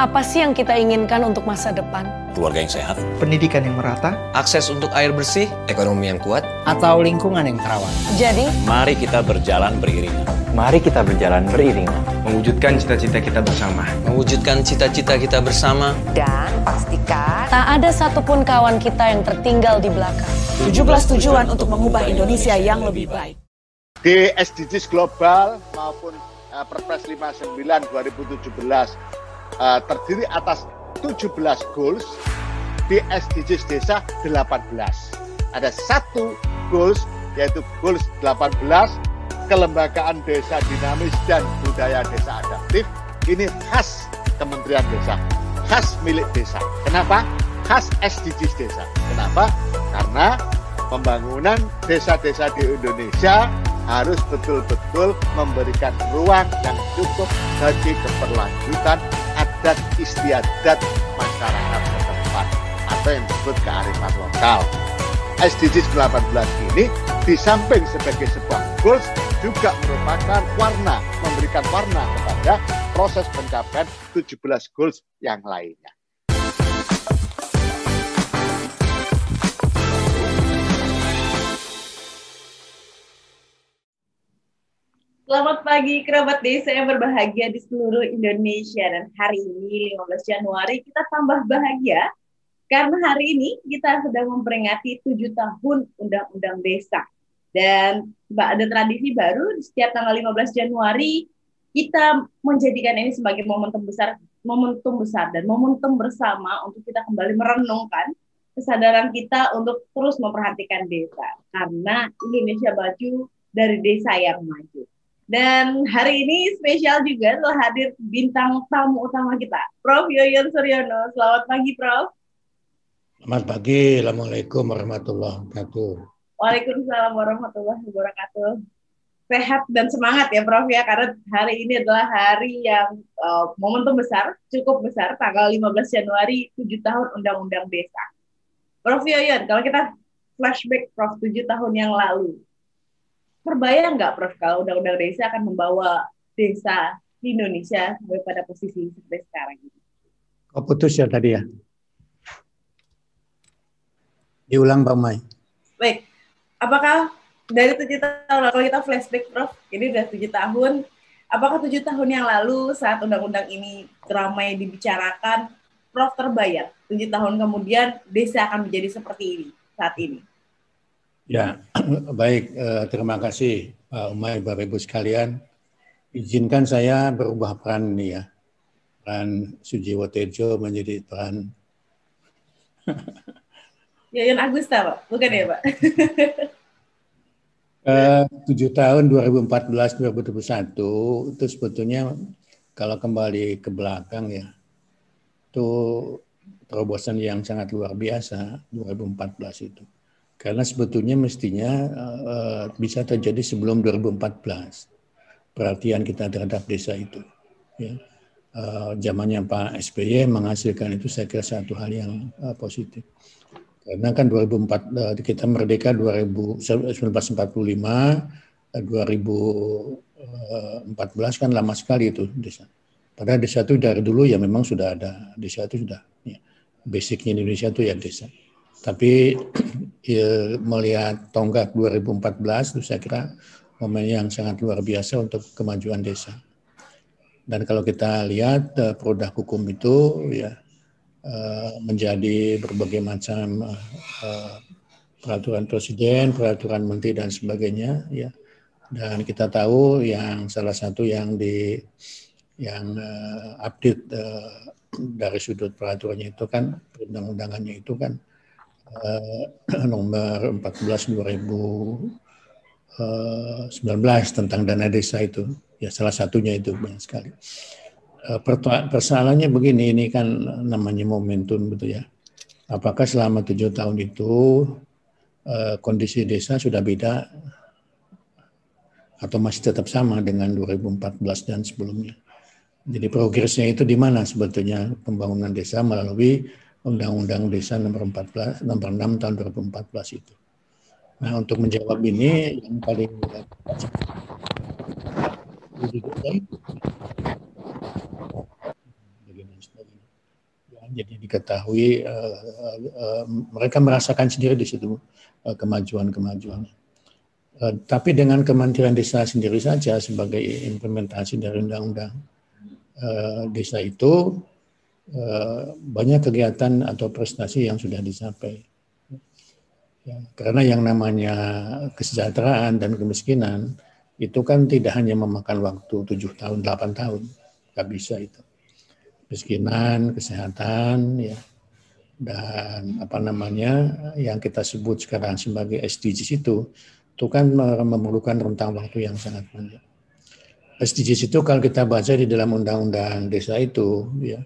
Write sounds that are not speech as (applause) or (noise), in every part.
Apa sih yang kita inginkan untuk masa depan? Keluarga yang sehat, pendidikan yang merata, akses untuk air bersih, ekonomi yang kuat, atau lingkungan yang terawat. Jadi, mari kita berjalan beriringan. Mari kita berjalan beriringan. Mewujudkan cita-cita kita bersama. Mewujudkan cita-cita kita bersama. Dan pastikan tak ada satupun kawan kita yang tertinggal di belakang. 17 tujuan untuk mengubah Indonesia yang lebih baik. Di SDGs global maupun uh, Perpres 59 2017 uh, terdiri atas 17 goals di SDGs desa 18. Ada satu goals yaitu goals 18 kelembagaan desa dinamis dan budaya desa adaptif ini khas Kementerian Desa, khas milik desa. Kenapa? Khas SDGs desa. Kenapa? Karena pembangunan desa-desa di Indonesia harus betul-betul memberikan ruang yang cukup bagi keberlanjutan adat istiadat masyarakat setempat atau yang disebut kearifan lokal. SDGs 18 ini di samping sebagai sebuah goals juga merupakan warna, memberikan warna kepada proses pencapaian 17 goals yang lainnya. Selamat pagi kerabat desa yang berbahagia di seluruh Indonesia. Dan hari ini 15 Januari kita tambah bahagia. Karena hari ini kita sedang memperingati tujuh tahun Undang-Undang Desa. Dan ada tradisi baru setiap tanggal 15 Januari kita menjadikan ini sebagai momentum besar momentum besar dan momentum bersama untuk kita kembali merenungkan kesadaran kita untuk terus memperhatikan desa. Karena Indonesia maju dari desa yang maju. Dan hari ini spesial juga telah hadir bintang tamu utama kita, Prof. Yoyon Suryono. Selamat pagi, Prof. Selamat pagi. Assalamualaikum warahmatullahi wabarakatuh. Waalaikumsalam warahmatullahi wabarakatuh. Sehat dan semangat ya, Prof. ya, karena hari ini adalah hari yang uh, momentum besar, cukup besar, tanggal 15 Januari, 7 tahun Undang-Undang Desa. Prof. Yoyon, kalau kita flashback, Prof, 7 tahun yang lalu, terbayang nggak Prof kalau undang-undang desa akan membawa desa di Indonesia sampai pada posisi seperti sekarang ini? Kau putus ya tadi ya? Diulang Pak Mai. Baik, apakah dari tujuh tahun kalau kita flashback Prof, ini sudah tujuh tahun, apakah tujuh tahun yang lalu saat undang-undang ini ramai dibicarakan, Prof terbayang tujuh tahun kemudian desa akan menjadi seperti ini saat ini? Ya, (clears throat) baik. terima kasih Pak Umay, Bapak Ibu sekalian. Izinkan saya berubah peran nih ya. Peran Sujiwo Tejo menjadi peran... (laughs) Yayan Agusta, Pak? Bukan ya, Pak? (laughs) Tujuh tahun 2014-2021 itu sebetulnya kalau kembali ke belakang ya, itu terobosan yang sangat luar biasa 2014 itu karena sebetulnya mestinya uh, bisa terjadi sebelum 2014 perhatian kita terhadap desa itu. Ya. Uh, zamannya Pak SBY menghasilkan itu saya kira satu hal yang positif. Karena kan 2004 uh, kita merdeka 2000, 1945, uh, 2014 kan lama sekali itu desa. Padahal desa itu dari dulu ya memang sudah ada desa itu sudah ya, basicnya Indonesia itu ya desa. Tapi (clears throat) ya, melihat tonggak 2014 itu saya kira momen yang sangat luar biasa untuk kemajuan desa. Dan kalau kita lihat uh, produk hukum itu ya uh, menjadi berbagai macam uh, peraturan presiden, peraturan menteri dan sebagainya ya. Dan kita tahu yang salah satu yang di yang update dari sudut peraturannya itu kan undang-undangannya itu kan uh, (clears throat) nomor 14 2019 tentang dana desa itu. Ya salah satunya itu banyak sekali. Uh, persoalannya begini ini kan namanya momentum betul ya. Apakah selama tujuh tahun itu kondisi desa sudah beda atau masih tetap sama dengan 2014 dan sebelumnya? Jadi progresnya itu di mana sebetulnya pembangunan desa melalui Undang-Undang Desa nomor 14 nomor 6 tahun 2014 itu. Nah, untuk menjawab ini yang paling jadi diketahui uh, uh, mereka merasakan sendiri di situ uh, kemajuan-kemajuan. Uh, tapi dengan Kementerian Desa sendiri saja sebagai implementasi dari undang-undang uh, desa itu banyak kegiatan atau prestasi yang sudah dicapai. Ya, karena yang namanya kesejahteraan dan kemiskinan itu kan tidak hanya memakan waktu tujuh tahun, 8 tahun, nggak bisa itu. Kemiskinan, kesehatan, ya, dan apa namanya yang kita sebut sekarang sebagai SDGs itu, itu kan memerlukan rentang waktu yang sangat panjang. SDGs itu kalau kita baca di dalam undang-undang desa itu, ya, eh,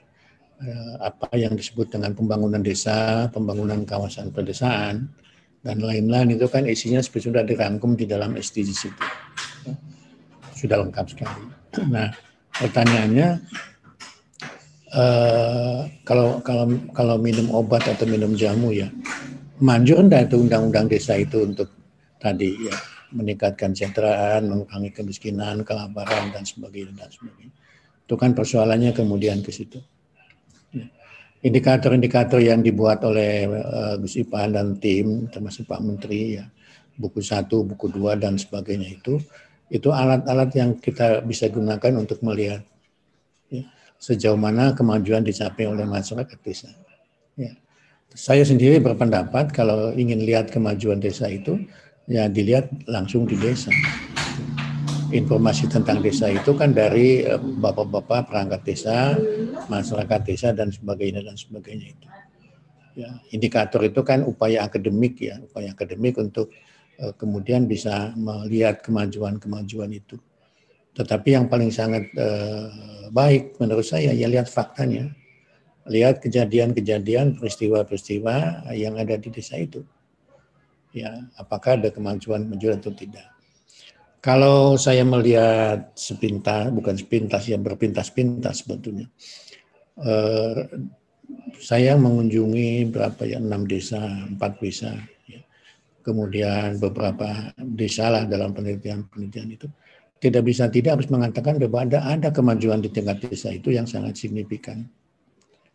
apa yang disebut dengan pembangunan desa, pembangunan kawasan pedesaan, dan lain-lain itu kan isinya sudah dirangkum di dalam SDGs itu sudah lengkap sekali. (clears throat) Nah, pertanyaannya uh, kalau kalau kalau minum obat atau minum jamu ya, manjur enggak itu undang-undang desa itu untuk tadi ya meningkatkan kesejahteraan, mengurangi kemiskinan, kelaparan dan sebagainya dan sebagainya. Itu kan persoalannya kemudian ke situ. Indikator-indikator yang dibuat oleh uh, Gus Ipan dan tim, termasuk Pak Menteri ya, buku satu, buku dua dan sebagainya itu itu alat-alat yang kita bisa gunakan untuk melihat ya, sejauh mana kemajuan dicapai oleh masyarakat desa. Ya. Saya sendiri berpendapat kalau ingin lihat kemajuan desa itu, ya dilihat langsung di desa. Informasi tentang desa itu kan dari eh, bapak-bapak perangkat desa, masyarakat desa dan sebagainya dan sebagainya itu. Ya, indikator itu kan upaya akademik ya, upaya akademik untuk Eh, kemudian bisa melihat kemajuan-kemajuan itu. Tetapi yang paling sangat uh, baik menurut saya ya lihat faktanya, lihat kejadian-kejadian, peristiwa-peristiwa yang ada di desa itu. Ya, apakah ada kemajuan kemajuan atau tidak. Kalau saya melihat sepintas, bukan sepintas ya berpintas-pintas sebetulnya. Uh, saya mengunjungi berapa ya enam desa, empat desa kemudian beberapa desa lah dalam penelitian-penelitian itu. Tidak bisa tidak harus mengatakan bahwa ada ada kemajuan di tingkat desa itu yang sangat signifikan.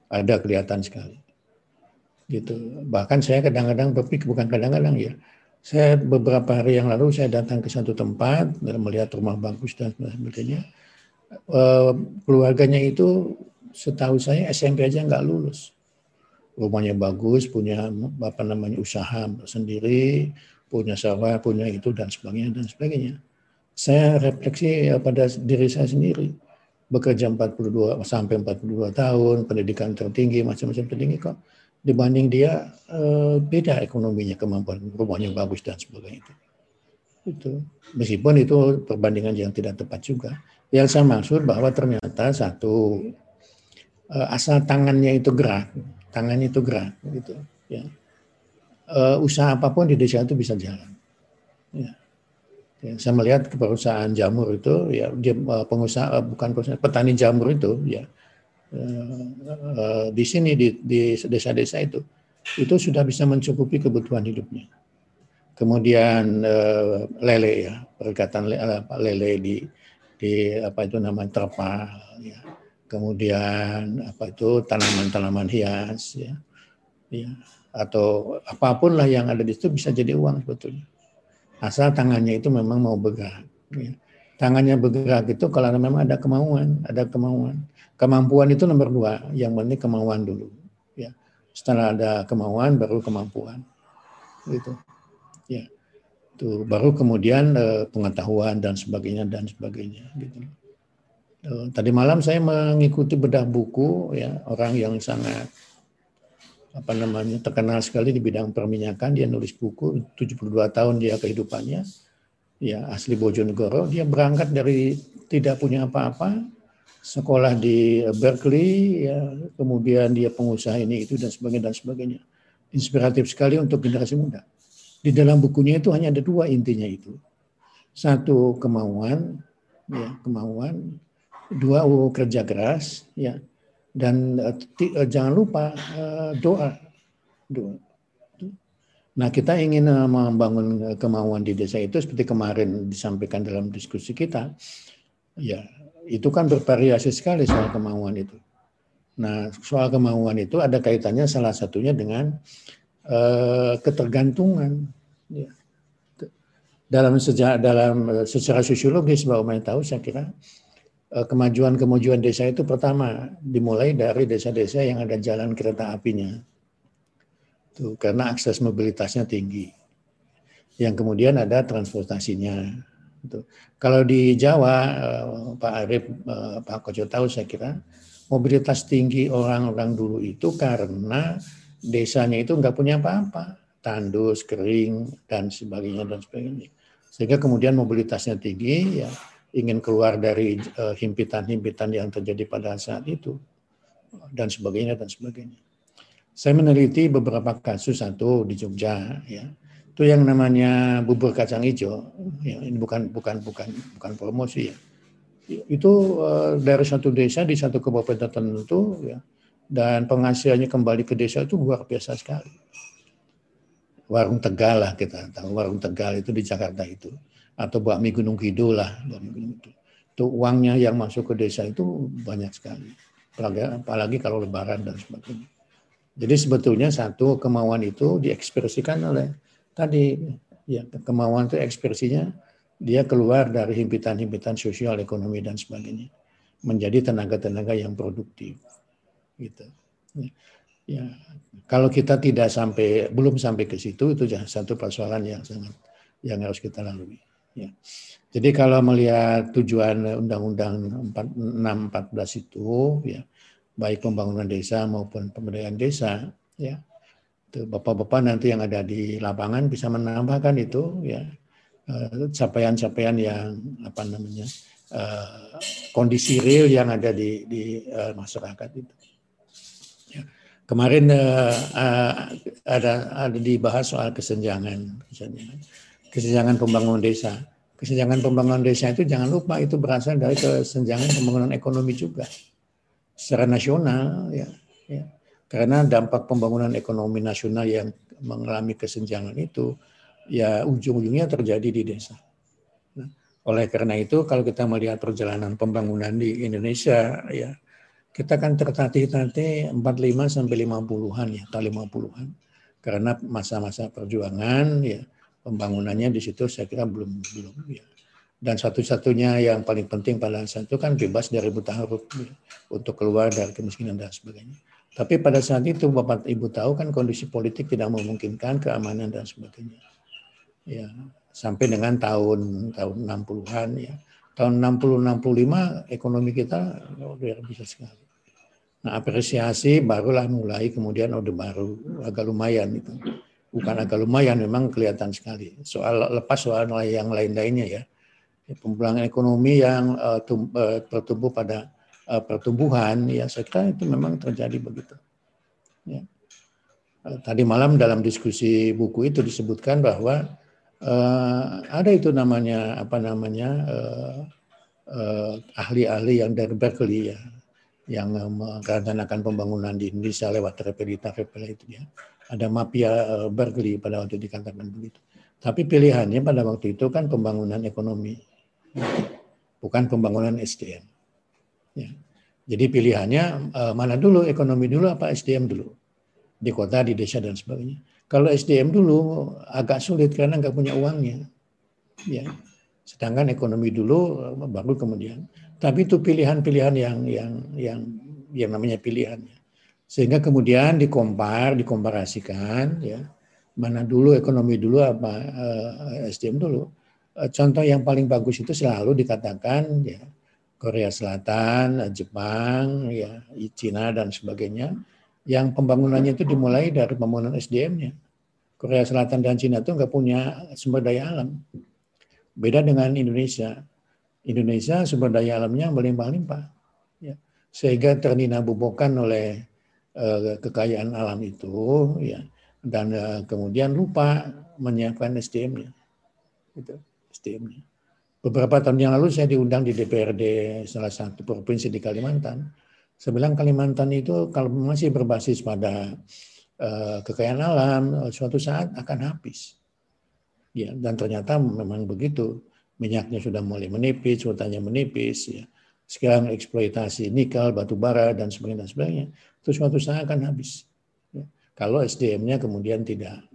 Ada kelihatan sekali. Gitu. Bahkan saya kadang-kadang berpikir bukan kadang-kadang ya saya beberapa hari yang lalu saya datang ke satu tempat dan melihat rumah bagus dan sebagainya eh, keluarganya itu setahu saya SMP aja nggak lulus rumahnya bagus, punya apa namanya usaha sendiri, punya sawah, punya itu dan sebagainya dan sebagainya. Saya refleksi ya pada diri saya sendiri. Bekerja 42 sampai 42 tahun, pendidikan tertinggi, macam-macam tertinggi kok dibanding dia eh, beda ekonominya, kemampuan rumahnya bagus dan sebagainya itu. Itu. Meskipun itu perbandingan yang tidak tepat juga. Yang saya maksud bahwa ternyata satu eh, asal tangannya itu gerak, tangannya itu gerak gitu ya uh, usaha apa pun di desa itu bisa jalan ya. ya saya melihat perusahaan jamur itu ya dia pengusaha bukan pengusaha petani jamur itu ya uh, uh, di sini di desa-desa itu itu sudah bisa mencukupi kebutuhan hidupnya. Kemudian uh, lele ya perikatan lele, lele di di apa itu namanya terpal ya. Kemudian apa itu tanaman-tanaman hias ya, ya atau apa pun lah yang ada di situ bisa jadi uang sebetulnya. Asal tangannya itu memang mau bergerak ya. tangannya bergerak itu kalau memang ada kemauan ada kemauan kemampuan itu nomor dua. Yang penting kemauan dulu ya. Setelah ada kemauan baru kemampuan. Gitu ya. Itu baru kemudian eh, pengetahuan dan sebagainya dan sebagainya gitu. Eh, tadi malam saya mengikuti bedah buku ya. Orang yang sangat apa namanya terkenal sekali di bidang perminyakan dia nulis buku 72 tahun dia kehidupannya. Ya asli Bojonegoro. Dia berangkat dari tidak punya apa-apa sekolah di Berkeley ya kemudian dia pengusaha ini itu dan sebagainya dan sebagainya. Inspiratif sekali untuk generasi muda. Di dalam bukunya itu hanya ada dua intinya itu. Satu kemauan ya kemauan. Dua kerja keras ya. Dan uh, jangan lupa doa. Doa. Nah kita ingin membangun kemauan di desa itu seperti kemarin disampaikan dalam diskusi kita ya itu kan bervariasi sekali soal kemauan itu Nah, soal kemauan itu ada kaitannya salah satunya dengan uh, ketergantungan. Ya. Dalam sejak dalam secara sosiologis, Mbak Umay tahu, saya kira kemajuan-kemajuan desa itu pertama dimulai dari desa-desa yang ada jalan kereta apinya. Tuh, karena akses mobilitasnya tinggi. Yang kemudian ada transportasinya. Tuh. Kalau di Jawa, Pak Arif, Pak Koco tahu saya kira mobilitas tinggi orang-orang dulu itu karena desanya itu nggak punya apa-apa, tandus, kering, dan sebagainya dan sebagainya. Sehingga kemudian mobilitasnya tinggi, ya ingin keluar dari eh, himpitan-himpitan yang terjadi pada saat itu, dan sebagainya dan sebagainya. Saya meneliti beberapa kasus satu di Jogja, ya itu yang namanya bubur kacang hijau. Ya, ini bukan bukan bukan bukan promosi ya itu uh, dari satu desa di satu kabupaten tertentu ya dan penghasilannya kembali ke desa itu luar biasa sekali. Warung Tegal lah kita tahu warung Tegal itu di Jakarta itu atau bakmi Gunung Kidul lah itu. Itu uangnya yang masuk ke desa itu banyak sekali. Apalagi kalau lebaran dan sebagainya. Jadi sebetulnya satu kemauan itu diekspresikan oleh tadi ya kemauan itu ekspresinya dia keluar dari himpitan-himpitan sosial, ekonomi dan sebagainya, menjadi tenaga-tenaga yang produktif. Gitu. Ya, kalau kita tidak sampai, belum sampai ke situ, itu satu persoalan yang sangat yang harus kita lalui. Ya. Jadi kalau melihat tujuan Undang-Undang 614 itu, ya, baik pembangunan desa maupun pemberdayaan desa, ya, bapak-bapak nanti yang ada di lapangan bisa menambahkan itu, ya, Eh, capaian-capaian yang apa namanya uh, kondisi real yang ada di di uh, masyarakat itu. Ya. Kemarin ada ada dibahas soal kesenjangan, kesenjangan, kesenjangan pembangunan desa. Kesenjangan pembangunan desa itu jangan lupa itu berasal dari kesenjangan pembangunan ekonomi juga secara nasional ya. Karena dampak pembangunan ekonomi nasional yang mengalami kesenjangan itu ya ujung-ujungnya terjadi di desa. Nah, oleh karena itu kalau kita melihat perjalanan pembangunan di Indonesia ya kita kan tertatih-tatih 45 sampai 50-an ya, atau 50-an. Karena masa-masa perjuangan ya pembangunannya di situ saya kira belum belum ya. Dan satu-satunya yang paling penting pada saat itu kan bebas dari buta huruf ya, untuk keluar dari kemiskinan dan sebagainya. Tapi pada saat itu Bapak Ibu tahu kan kondisi politik tidak memungkinkan keamanan dan sebagainya ya sampai dengan tahun tahun 60-an ya. Tahun 60 65 ekonomi kita luar biasa sekali. Nah, apresiasi barulah mulai kemudian orde baru agak lumayan itu. Bukan agak lumayan memang kelihatan sekali. Soal lepas soal yang lain-lainnya ya. Pemulangan ekonomi yang uh, tum, uh, pada uh, pertumbuhan ya saya kira itu memang terjadi begitu. Ya. Tadi malam dalam diskusi buku itu disebutkan bahwa uh, ada itu namanya apa namanya uh, uh, ahli-ahli yang dari Berkeley ya yang merencanakan pembangunan di Indonesia lewat Repelita Repela itu ya. Ada mafia Berkeley pada waktu dikatakan begitu. Tapi pilihannya pada waktu itu kan pembangunan ekonomi, bukan pembangunan SDM. Ya. Jadi pilihannya mana dulu, ekonomi dulu apa SDM dulu? Di kota, di desa dan sebagainya. Kalau SDM dulu agak sulit karena nggak punya uangnya. Ya. Sedangkan ekonomi dulu baru kemudian. Tapi itu pilihan-pilihan yang yang yang yang namanya pilihan. Sehingga kemudian dikompar, dikomparasikan ya. Mana dulu ekonomi dulu apa uh, eh, SDM dulu. Uh, contoh yang paling bagus itu selalu dikatakan ya Korea Selatan, Jepang, ya, Cina dan sebagainya yang pembangunannya itu dimulai dari pembangunan SDM-nya. Korea Selatan dan Cina itu nggak punya sumber daya alam. Beda dengan Indonesia. Indonesia sumber daya alamnya melimpah-limpah. Ya. Sehingga terdinabubokan oleh uh, kekayaan alam itu, ya, dan uh, kemudian lupa menyiapkan SDM-nya. Gitu, SDM-nya. Beberapa tahun yang lalu saya diundang di DPRD salah satu provinsi di Kalimantan saya bilang Kalimantan itu kalau masih berbasis pada uh, kekayaan alam, suatu saat akan habis. Ya, dan ternyata memang begitu. Minyaknya sudah mulai menipis, hutannya menipis. Ya. sekarang eksploitasi nikel, batu bara dan sebagainya, dan sebagainya itu suatu saat akan habis. Ya. Kalau SDM-nya kemudian tidak.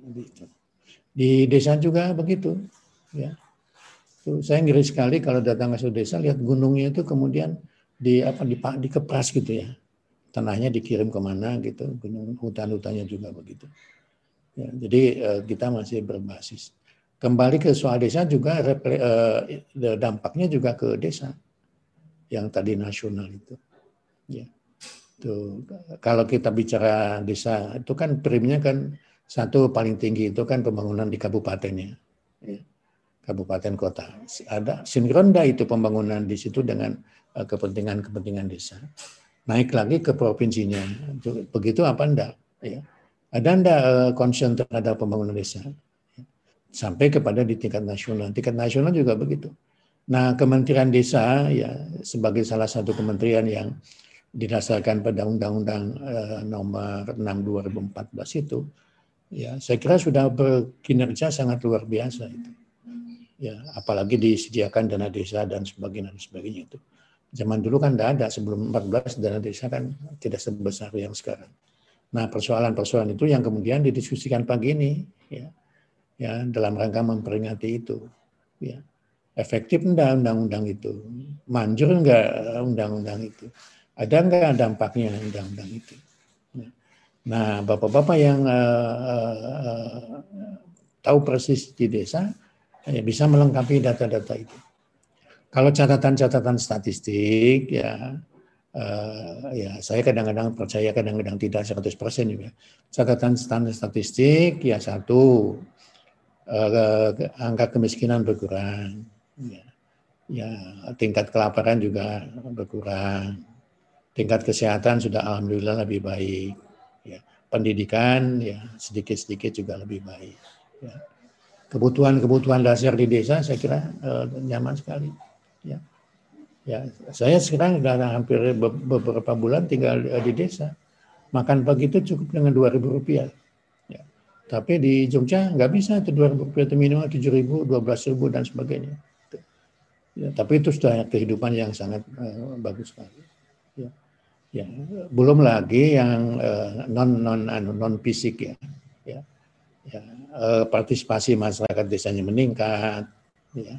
Di desa juga begitu. Ya. Saya ngeri sekali kalau datang ke suatu desa lihat gunungnya itu kemudian di apa di dikepras gitu ya. Tanahnya dikirim ke mana gitu, gunung hutan-hutannya juga begitu. Ya, jadi eh, kita masih berbasis. Kembali ke soal desa juga eh, dampaknya juga ke desa yang tadi nasional itu. Ya. Tuh, kalau kita bicara desa itu kan primnya kan satu paling tinggi itu kan pembangunan di kabupatennya. Ya. Kabupaten kota. Ada sinkronda itu pembangunan di situ dengan eh, kepentingan-kepentingan desa. Naik lagi ke provinsinya. Begitu apa enggak? Ya. Ada enggak eh, concern terhadap pembangunan desa? Sampai kepada di tingkat nasional. Tingkat nasional juga begitu Nah, Kementerian Desa ya sebagai salah satu kementerian yang didasarkan pada Undang-Undang eh, Nomor 6 2014 itu, ya saya kira sudah berkinerja sangat luar biasa itu. Ya, apalagi disediakan dana desa dan sebagainya dan sebagainya itu. Zaman dulu kan tidak ada sebelum 14 dana desa kan tidak sebesar yang sekarang. Nah, persoalan-persoalan itu yang kemudian didiskusikan pagi ini ya. Ya, dalam rangka memperingati itu. Ya efektif enggak undang-undang itu? Manjur enggak undang-undang itu? Ada enggak dampaknya undang-undang itu? Nah, bapak-bapak yang uh, uh, tahu persis di desa ya bisa melengkapi data-data itu. Kalau catatan-catatan statistik ya uh, ya saya kadang-kadang percaya kadang-kadang tidak 100% juga. Catatan statistik ya satu uh, angka kemiskinan berkurang ya, ya tingkat kelaparan juga berkurang, tingkat kesehatan sudah alhamdulillah lebih baik, ya pendidikan ya sedikit-sedikit juga lebih baik. Ya. Kebutuhan-kebutuhan dasar di desa saya kira eh, nyaman sekali. Ya. Ya, saya sekarang sudah hampir beberapa bulan tinggal di desa. Makan pagi itu cukup dengan dua ribu rupiah. Ya. Tapi di Jogja nggak bisa itu dua ribu rupiah itu minimal tujuh ribu, dua belas ribu dan sebagainya. Ya, tapi itu sudah kehidupan yang sangat uh, bagus sekali. Ya. ya, belum lagi yang uh, non non anu, non fisik ya. Ya, uh, partisipasi masyarakat desanya meningkat. Ya,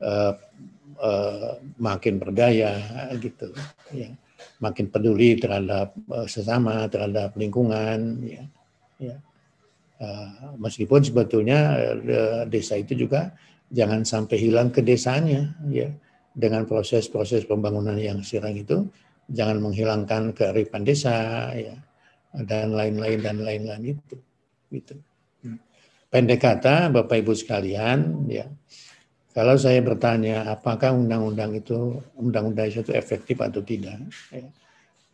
uh, uh, makin berdaya gitu. Ya, makin peduli terhadap uh, sesama, terhadap lingkungan. Ya, ya. Uh, meskipun sebetulnya uh, desa itu juga jangan sampai hilang ke desanya ya dengan proses-proses pembangunan yang sekarang itu jangan menghilangkan kearifan desa ya dan lain-lain dan lain-lain itu gitu. Pendek kata Bapak Ibu sekalian ya. Kalau saya bertanya apakah undang-undang itu undang-undang itu efektif atau tidak ya,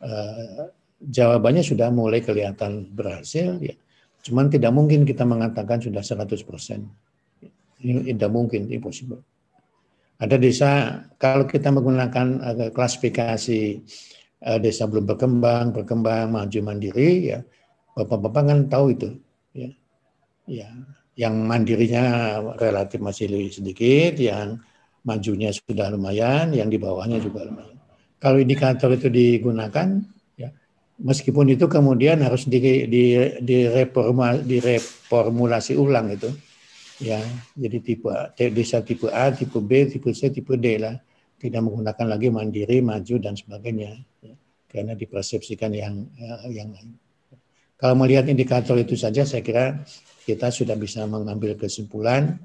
eh, jawabannya sudah mulai kelihatan berhasil ya. Cuman tidak mungkin kita mengatakan sudah 100 persen. Ini tidak mungkin, impossible. Ada desa, kalau kita menggunakan uh, klasifikasi uh, desa belum berkembang, berkembang, maju mandiri, ya bapak-bapak kan tahu itu, ya, ya, yang mandirinya relatif masih lebih sedikit, yang majunya sudah lumayan, yang di bawahnya juga lumayan. Kalau indikator itu digunakan, ya, meskipun itu kemudian harus di, di, direformulasi ulang itu, ya jadi tipe desa tipe A, tipe B, tipe C, tipe D lah tidak menggunakan lagi mandiri, maju dan sebagainya ya, karena dipersepsikan yang ya, yang lain. Kalau melihat indikator itu saja, saya kira kita sudah bisa mengambil kesimpulan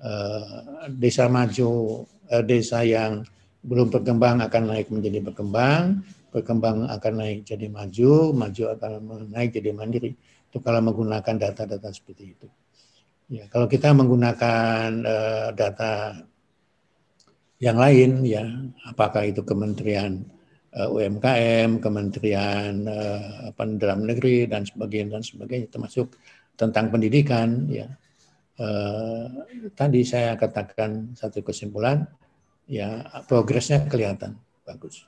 uh, desa maju, uh, desa yang belum berkembang akan naik menjadi berkembang, berkembang akan naik jadi maju, maju akan naik jadi mandiri. Itu kalau menggunakan data-data seperti itu. Ya, kalau kita menggunakan uh, data yang lain, ya, apakah itu Kementerian eh, UMKM, Kementerian uh, Dalam Negeri dan sebagainya dan sebagainya, termasuk tentang pendidikan, ya. Uh, tadi saya katakan satu kesimpulan, ya progresnya kelihatan bagus.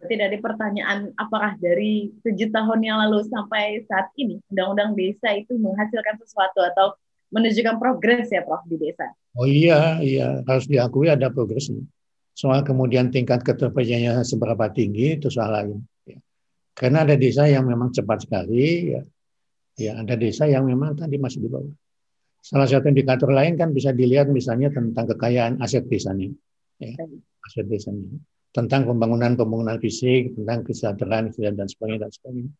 Tidak ada pertanyaan apakah dari tujuh tahun yang lalu sampai saat ini undang-undang desa itu menghasilkan sesuatu atau menunjukkan progres ya Prof di desa. Oh iya, iya harus diakui ada progresnya. Soal kemudian tingkat keterperacayaannya seberapa tinggi itu soal lain. Ya. Karena ada desa yang memang cepat sekali, ya. Ya ada desa yang memang tadi masih di bawah. Salah satu indikator lain kan bisa dilihat misalnya tentang kekayaan aset desanya, ya. aset desanya, tentang pembangunan pembangunan fisik, tentang kesejahteraan, kesejahteraan dan sebagainya dan sebagainya.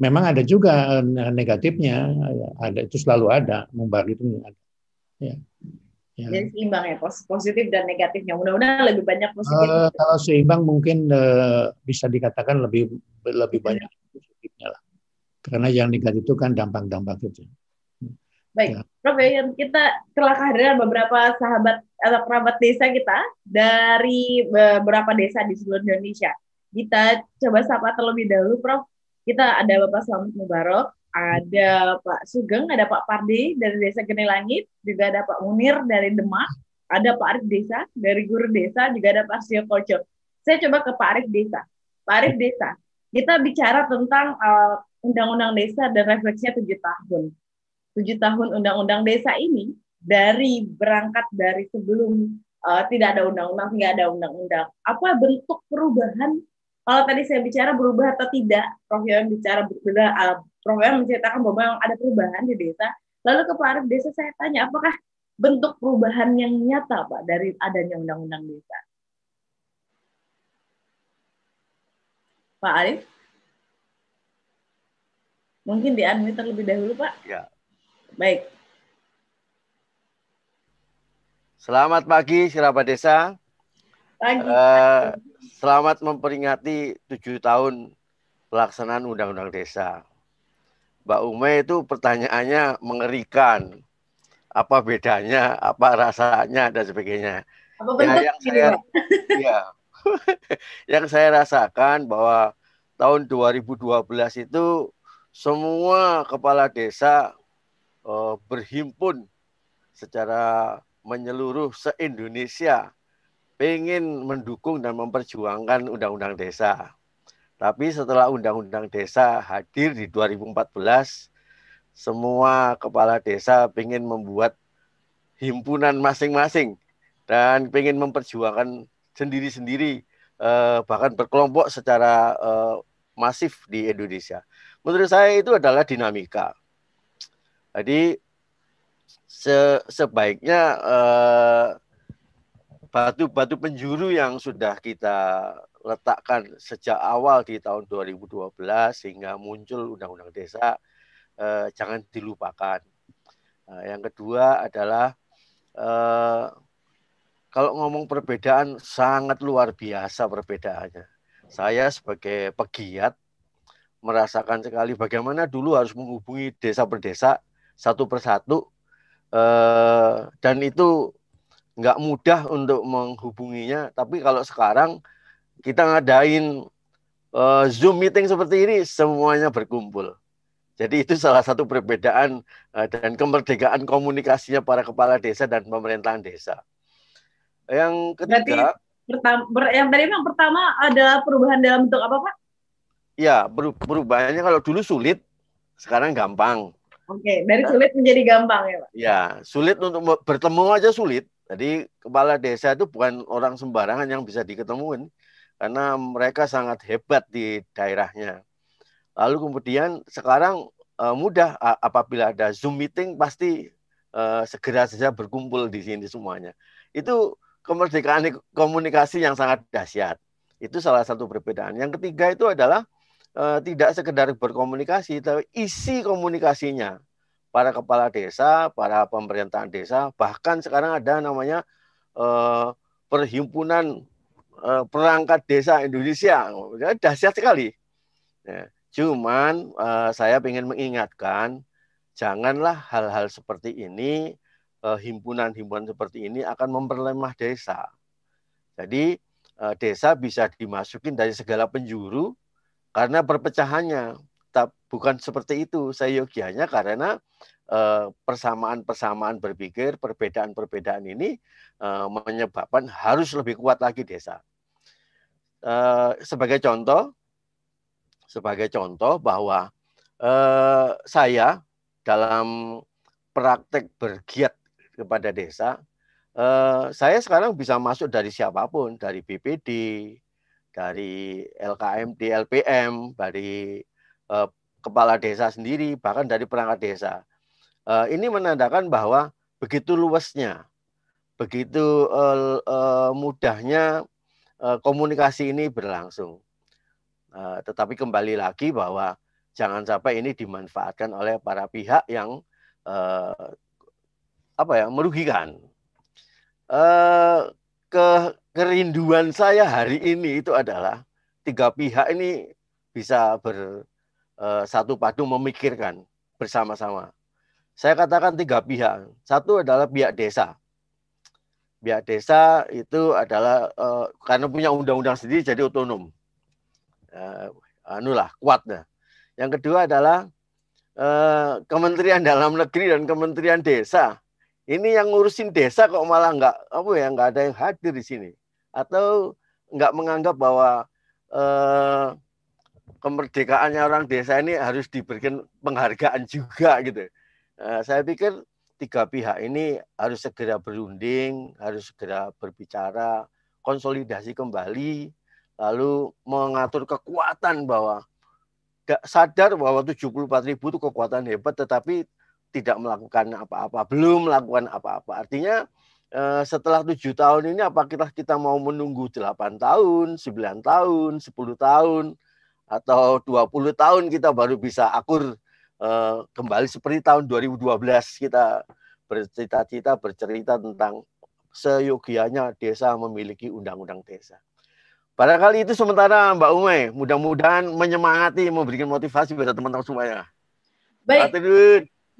Memang ada juga eh, negatifnya, ya. ada itu selalu ada, membar itu ada. Ya. Ya. Jadi seimbang ya positif dan negatifnya. Mudah-mudahan lebih banyak positif. Uh, kalau seimbang mungkin uh, bisa dikatakan lebih lebih banyak. Karena yang negatif itu kan dampak-dampak itu. Baik, ya. Prof ya, kita telah kehadiran beberapa sahabat atau kerabat desa kita dari beberapa desa di seluruh Indonesia. Kita coba sapa terlebih dahulu, Prof. Kita ada Bapak Selamat Mubarok, ada Pak Sugeng, ada Pak Pardi dari Desa Geni Langit, juga ada Pak Munir dari Demak, ada Pak Arif Desa dari Guru Desa, juga ada Pak Sio Koco. Saya coba ke Pak Arif Desa. Pak Arif Desa, kita bicara tentang uh, Undang-Undang Desa dan refleksinya tujuh tahun. Tujuh tahun Undang-Undang Desa ini dari berangkat dari sebelum uh, tidak ada undang-undang hingga ada undang-undang. Apa bentuk perubahan? Kalau tadi saya bicara berubah atau tidak, Prof. Yon bicara berbeda, uh, Prof. menceritakan bahwa ada perubahan di desa. Lalu ke Pak Arif Desa saya tanya, apakah bentuk perubahan yang nyata Pak dari adanya undang-undang desa? Pak Arif? Mungkin di unmute terlebih dahulu Pak. Ya. Baik. Selamat pagi, Sirabat Desa. Pagi. Uh, selamat memperingati tujuh tahun pelaksanaan Undang-Undang Desa. Mbak Ume itu pertanyaannya mengerikan. Apa bedanya, apa rasanya dan sebagainya. Apa ya, yang saya (laughs) ya, (laughs) yang saya rasakan bahwa tahun 2012 itu semua kepala desa uh, berhimpun secara menyeluruh se-Indonesia ingin mendukung dan memperjuangkan undang-undang desa. Tapi setelah Undang-Undang Desa hadir di 2014, semua kepala desa ingin membuat himpunan masing-masing dan ingin memperjuangkan sendiri-sendiri, eh, bahkan berkelompok secara eh, masif di Indonesia. Menurut saya itu adalah dinamika. Jadi se sebaiknya eh, batu-batu penjuru yang sudah kita letakkan sejak awal di tahun 2012 sehingga muncul Undang-Undang Desa eh, jangan dilupakan. Nah, yang kedua adalah eh, kalau ngomong perbedaan sangat luar biasa perbedaannya. Saya sebagai pegiat merasakan sekali bagaimana dulu harus menghubungi desa per desa satu persatu eh, dan itu nggak mudah untuk menghubunginya. Tapi kalau sekarang kita ngadain uh, Zoom meeting seperti ini semuanya berkumpul. Jadi itu salah satu perbedaan uh, dan kemerdekaan komunikasinya para kepala desa dan pemerintahan desa. Yang ketiga, pertama, ber, yang tadi yang pertama adalah perubahan dalam bentuk apa Pak? Ya, perubahannya kalau dulu sulit, sekarang gampang. Oke, dari sulit menjadi gampang ya Pak? Ya, sulit untuk bertemu aja sulit. Jadi kepala desa itu bukan orang sembarangan yang bisa diketemuin karena mereka sangat hebat di daerahnya. Lalu kemudian sekarang uh, mudah apabila ada Zoom meeting pasti uh, segera saja berkumpul di sini semuanya. Itu kemerdekaan komunikasi yang sangat dahsyat. Itu salah satu perbedaan. Yang ketiga itu adalah uh, tidak sekedar berkomunikasi, tapi isi komunikasinya. Para kepala desa, para pemerintahan desa, bahkan sekarang ada namanya uh, perhimpunan uh, perangkat desa Indonesia. Ya, dahsyat sekali. Ya, cuman uh, saya ingin mengingatkan, janganlah hal-hal seperti ini, eh, himpunan-himpunan uh, seperti ini akan memperlemah desa. Jadi uh, desa bisa dimasukin dari segala penjuru karena perpecahannya. Bukan seperti itu saya yogianya karena persamaan-persamaan berpikir, perbedaan-perbedaan ini menyebabkan harus lebih kuat lagi desa. Eh, sebagai contoh, sebagai contoh bahwa saya dalam praktek bergiat kepada desa eh, saya sekarang bisa masuk dari siapa pun, dari BPD, dari LKMD, LPM, dari eh, kepala desa sendiri, bahkan dari perangkat desa. Eh, ini menandakan bahwa begitu luasnya, begitu eh, eh, mudahnya eh, komunikasi ini berlangsung. Eh, tetapi kembali lagi bahwa jangan sampai ini dimanfaatkan oleh para pihak yang eh, apa ya merugikan. Eh, ke kerinduan saya hari ini itu adalah tiga pihak ini bisa bersatu padu memikirkan bersama-sama. Saya katakan tiga pihak. Satu adalah pihak desa. Pihak desa itu adalah uh, karena punya undang-undang sendiri jadi otonom. Uh, anulah kuatnya. Yang kedua adalah Kementerian Dalam Negeri dan Kementerian Desa ini yang ngurusin desa kok malah nggak apa ya nggak ada yang hadir di sini atau nggak menganggap bahwa eh, kemerdekaannya orang desa ini harus diberikan penghargaan juga gitu. Eh, saya pikir tiga pihak ini harus segera berunding, harus segera berbicara, konsolidasi kembali, lalu mengatur kekuatan bahwa sadar bahwa 74 ribu itu kekuatan hebat, tetapi tidak melakukan apa-apa, belum melakukan apa-apa. Artinya setelah tujuh tahun ini apakah kita mau menunggu 8 tahun, 9 tahun, 10 tahun, atau 20 tahun kita baru bisa akur eh, kembali seperti tahun 2012 kita bercita-cita bercerita tentang seyogianya desa memiliki undang-undang desa. Barangkali itu sementara Mbak Umay, mudah-mudahan menyemangati, memberikan motivasi pada teman-teman semuanya. Baik.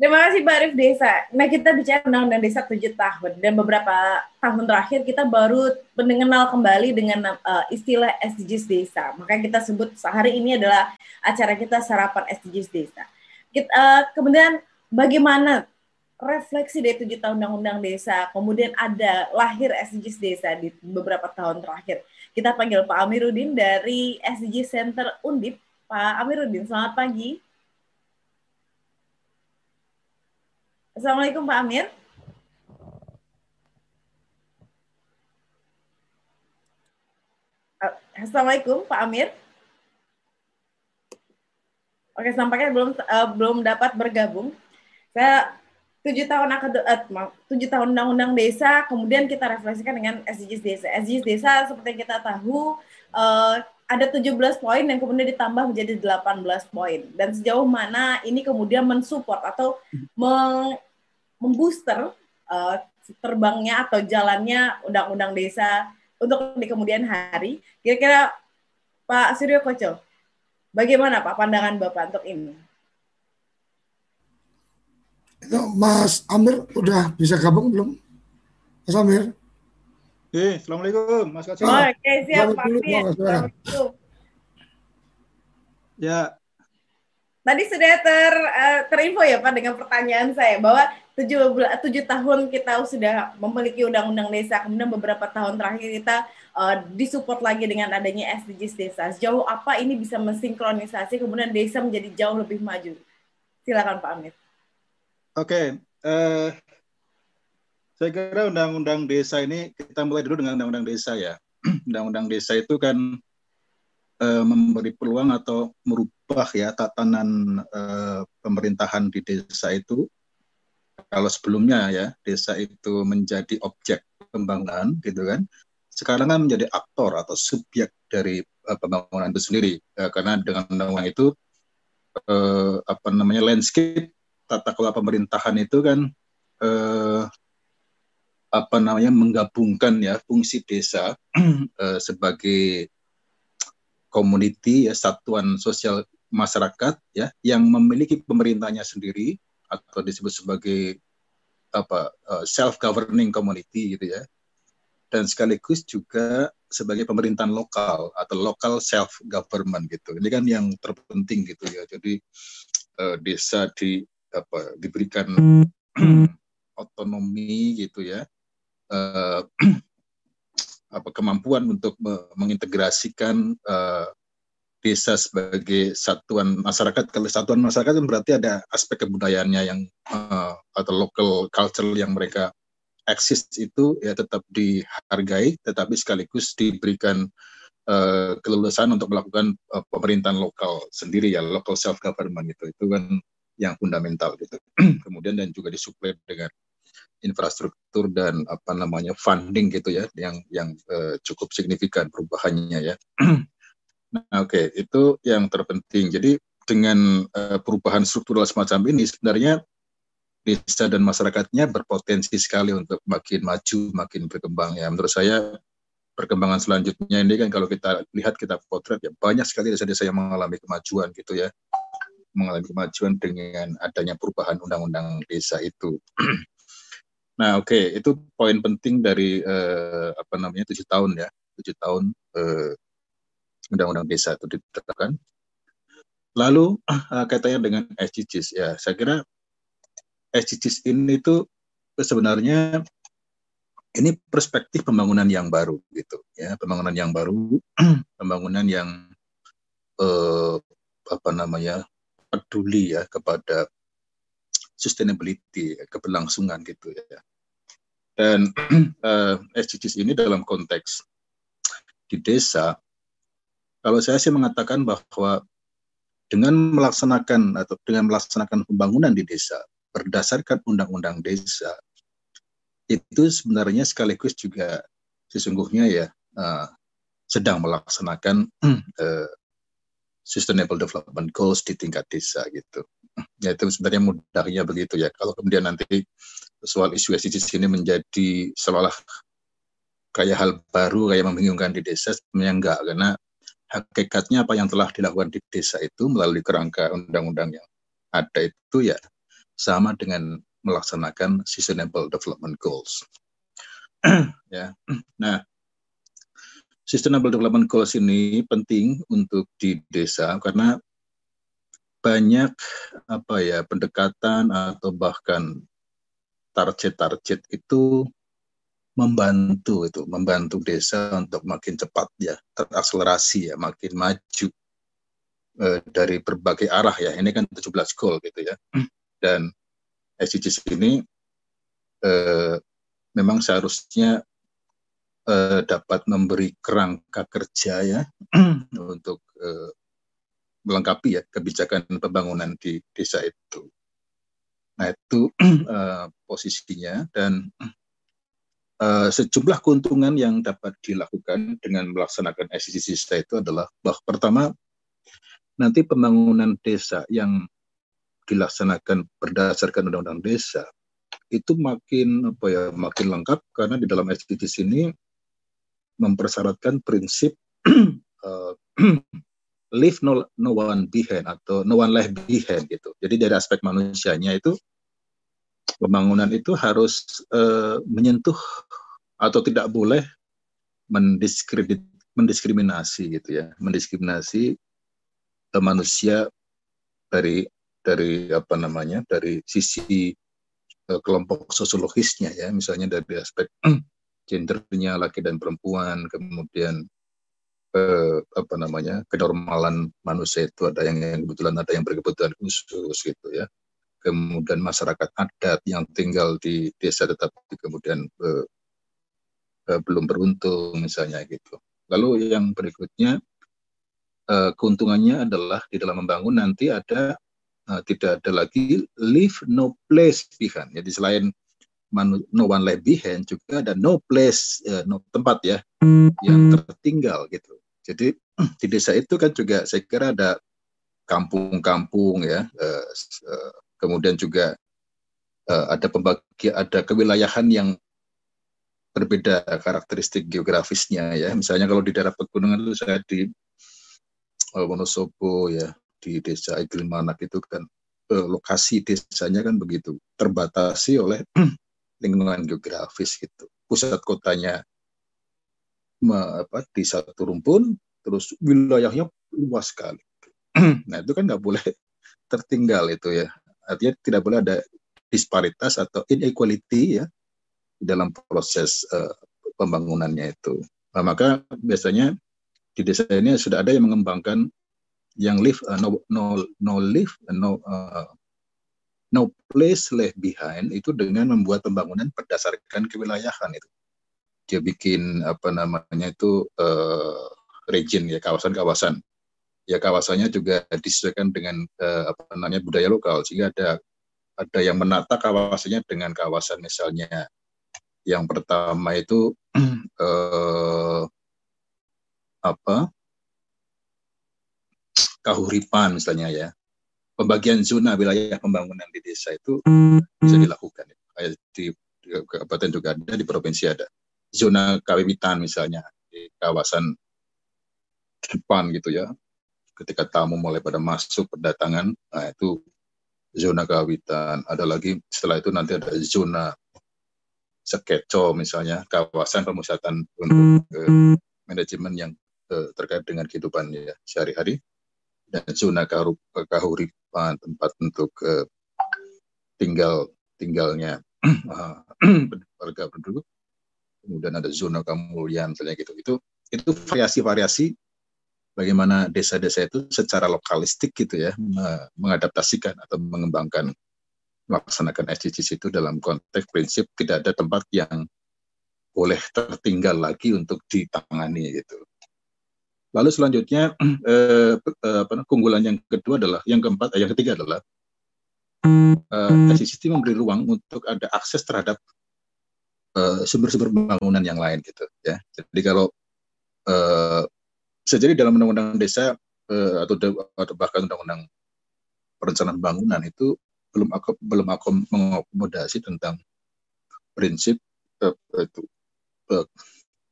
Terima kasih Pak Arif Desa. Nah kita bicara Undang-Undang Desa 7 tahun dan beberapa tahun terakhir kita baru mengenal kembali dengan uh, istilah SDGs Desa. Maka kita sebut sehari ini adalah acara kita sarapan SDGs Desa. Kita, uh, kemudian bagaimana refleksi dari tujuh tahun Undang-Undang Desa, kemudian ada lahir SDGs Desa di beberapa tahun terakhir. Kita panggil Pak Amiruddin dari SDGs Center Undip. Pak Amiruddin, selamat pagi. Assalamualaikum Pak Amir. Assalamualaikum Pak Amir. Oke, sampainya belum uh, belum dapat bergabung. Saya tujuh tahun uh, tujuh tahun undang-undang desa, kemudian kita refleksikan dengan SDGs desa. SDGs desa seperti yang kita tahu uh, ada 17 poin yang kemudian ditambah menjadi 18 poin. Dan sejauh mana ini kemudian mensupport atau meng, membooster uh, terbangnya atau jalannya undang-undang desa untuk di kemudian hari. Kira-kira Pak Suryo Koco, bagaimana Pak pandangan Bapak untuk ini? Itu Mas Amir udah bisa gabung belum? Mas Amir? Eh, Assalamualaikum Mas Koco. Oh, Oke, okay, siap Pak Amir. Ya. Tadi sudah ter, uh, terinfo ya Pak dengan pertanyaan saya bahwa tujuh, tujuh tahun kita sudah memiliki undang-undang desa, kemudian beberapa tahun terakhir kita uh, disupport lagi dengan adanya SDGs desa. Sejauh apa ini bisa mensinkronisasi kemudian desa menjadi jauh lebih maju? Silakan Pak Amit. Oke, okay. uh, eh, saya kira undang-undang desa ini kita mulai dulu dengan undang-undang desa ya. (clears throat) Undang-undang desa itu kan uh, memberi peluang atau merubah ya tatanan uh, pemerintahan di desa itu kalau sebelumnya ya desa itu menjadi objek pembangunan gitu kan. Sekarang kan menjadi aktor atau subjek dari uh, pembangunan itu sendiri. Uh, karena dengan undang-undang itu uh, apa namanya landscape tata kelola pemerintahan itu kan uh, apa namanya menggabungkan ya fungsi desa uh, (clears throat) sebagai community ya satuan sosial masyarakat ya yang memiliki pemerintahnya sendiri atau disebut sebagai apa uh, self governing community gitu ya. Dan sekaligus juga sebagai pemerintahan lokal atau local self government gitu. Ini kan yang terpenting gitu ya. Jadi uh, desa di apa diberikan (clears throat) otonomi gitu ya. Uh, (clears throat) apa kemampuan untuk mengintegrasikan uh, desa sebagai satuan masyarakat. Kalau satuan masyarakat kan berarti ada aspek kebudayaannya yang uh, atau local culture yang mereka eksis itu ya tetap dihargai, tetapi sekaligus diberikan uh, kelulusan untuk melakukan uh, pemerintahan lokal sendiri ya, local self government itu itu kan yang fundamental gitu. (clears throat) Kemudian dan juga disuplai dengan infrastruktur dan apa namanya funding gitu ya yang yang uh, cukup signifikan perubahannya ya. (clears throat) nah, oke, okay, itu yang terpenting. Jadi dengan uh, perubahan struktural semacam ini sebenarnya desa dan masyarakatnya berpotensi sekali untuk makin maju, makin berkembang ya. Menurut saya perkembangan selanjutnya ini kan kalau kita lihat kita potret ya banyak sekali desa-desa yang mengalami kemajuan gitu ya mengalami kemajuan dengan adanya perubahan undang-undang desa itu. (clears throat) nah oke okay, itu poin penting dari uh, apa namanya tujuh tahun ya tujuh tahun uh, undang-undang desa itu ditetapkan. Lalu uh, (clears throat) kaitannya dengan SDGs ya. Saya kira SDGs ini itu sebenarnya ini perspektif pembangunan yang baru gitu ya. Pembangunan yang baru (clears throat) pembangunan yang eh, apa namanya peduli ya kepada sustainability keberlangsungan gitu ya. Dan (clears throat) eh, SDGs ini dalam konteks di desa kalau saya sih mengatakan bahwa dengan melaksanakan atau dengan melaksanakan pembangunan di desa berdasarkan undang-undang desa itu sebenarnya sekaligus juga sesungguhnya ya uh, sedang melaksanakan uh, (clears throat) sustainable development goals di tingkat desa gitu. Ya itu sebenarnya mudahnya begitu ya. Kalau kemudian nanti soal isu SDGs ini menjadi seolah kayak hal baru kayak membingungkan di desa sebenarnya enggak karena hakikatnya apa yang telah dilakukan di desa itu melalui kerangka undang-undang yang ada itu ya sama dengan melaksanakan sustainable development goals. (clears throat) ya. Nah, sustainable development goals ini penting untuk di desa karena banyak apa ya pendekatan atau bahkan target-target itu membantu itu membantu desa untuk makin cepat ya terakselerasi ya makin maju eh, dari berbagai arah ya. Ini kan 17 goal gitu ya. Dan SDGs ini eh, memang seharusnya eh, dapat memberi kerangka kerja ya untuk eh, melengkapi ya kebijakan pembangunan di desa itu. Nah itu eh, posisinya dan uh, sejumlah keuntungan yang dapat dilakukan dengan melaksanakan SDGs desa itu adalah bahwa pertama nanti pembangunan desa yang dilaksanakan berdasarkan undang-undang desa itu makin apa ya makin lengkap karena di dalam SDGs ini mempersyaratkan prinsip uh, (clears throat) (clears throat) leave no, no one behind atau no one left behind gitu. Jadi dari aspek manusianya itu pembangunan itu harus uh, menyentuh atau tidak boleh mendiskredit mendiskriminasi gitu ya, mendiskriminasi uh, manusia dari dari apa namanya dari sisi uh, kelompok sosiologisnya ya. Misalnya dari aspek (clears throat) gendernya laki dan perempuan kemudian uh, apa namanya kenormalan manusia itu ada yang, yang kebetulan ada yang berkebutuhan khusus gitu ya kemudian masyarakat adat yang tinggal di desa tetapi kemudian uh, uh, belum beruntung misalnya gitu lalu yang berikutnya uh, keuntungannya adalah di dalam membangun nanti ada uh, tidak ada lagi leave no place behind. Jadi selain no one left behind juga ada no place uh, no tempat ya yang tertinggal gitu. Jadi (clears throat) di desa itu kan juga saya kira ada kampung-kampung ya, uh, kemudian juga uh, ada pembagi ada kewilayahan yang berbeda karakteristik geografisnya ya. Misalnya kalau di daerah pegunungan itu saya di uh, Wonosobo ya, di desa Igilmanak itu kan eh, lokasi desanya kan begitu terbatasi oleh (clears throat) lingkungan geografis gitu. Pusat kotanya me, apa, di satu rumpun, terus wilayahnya luas sekali. (clears throat) nah itu kan nggak boleh tertinggal itu ya. Artinya tidak boleh ada disparitas atau inequality ya dalam proses uh, pembangunannya itu. Nah, maka biasanya di desa ini sudah ada yang mengembangkan yang live uh, no no no live uh, no uh, no place left behind itu dengan membuat pembangunan berdasarkan kewilayahan itu. Dia bikin apa namanya itu uh, region ya kawasan-kawasan. Ya kawasannya juga disesuaikan dengan uh, apa namanya budaya lokal sehingga ada ada yang menata kawasannya dengan kawasan misalnya yang pertama itu uh, (clears throat) apa kahuripan misalnya ya pembagian zona wilayah pembangunan di desa itu bisa dilakukan. Kayak di, kabupaten juga ada, di provinsi ada. Zona kawiwitan misalnya di kawasan depan gitu ya. Ketika tamu mulai pada masuk berdatangan, nah itu zona kawitan. Ada lagi setelah itu nanti ada zona sekeco misalnya kawasan pemusatan untuk uh, manajemen yang uh, terkait dengan kehidupan ya sehari-hari. Dan zona kahuripan tempat untuk uh, tinggal tinggalnya. (clears throat) (clears throat) Warga penduduk kemudian ada zona kemuliaan misalnya gitu. Itu itu variasi-variasi bagaimana desa-desa itu secara lokalistik gitu ya mengadaptasikan atau mengembangkan melaksanakan SDGs itu dalam konteks prinsip tidak ada tempat yang boleh tertinggal lagi untuk ditangani gitu. Lalu selanjutnya (clears throat) eh, eh, apa, keunggulan yang kedua adalah yang keempat, eh, yang ketiga adalah eh, SDGs memberi ruang untuk ada akses terhadap eh, sumber-sumber pembangunan yang lain gitu ya. Jadi kalau eh, sejadi dalam undang-undang desa eh, atau, atau bahkan undang-undang perencanaan pembangunan itu belum aku belum aku mengakomodasi tentang prinsip uh, itu uh,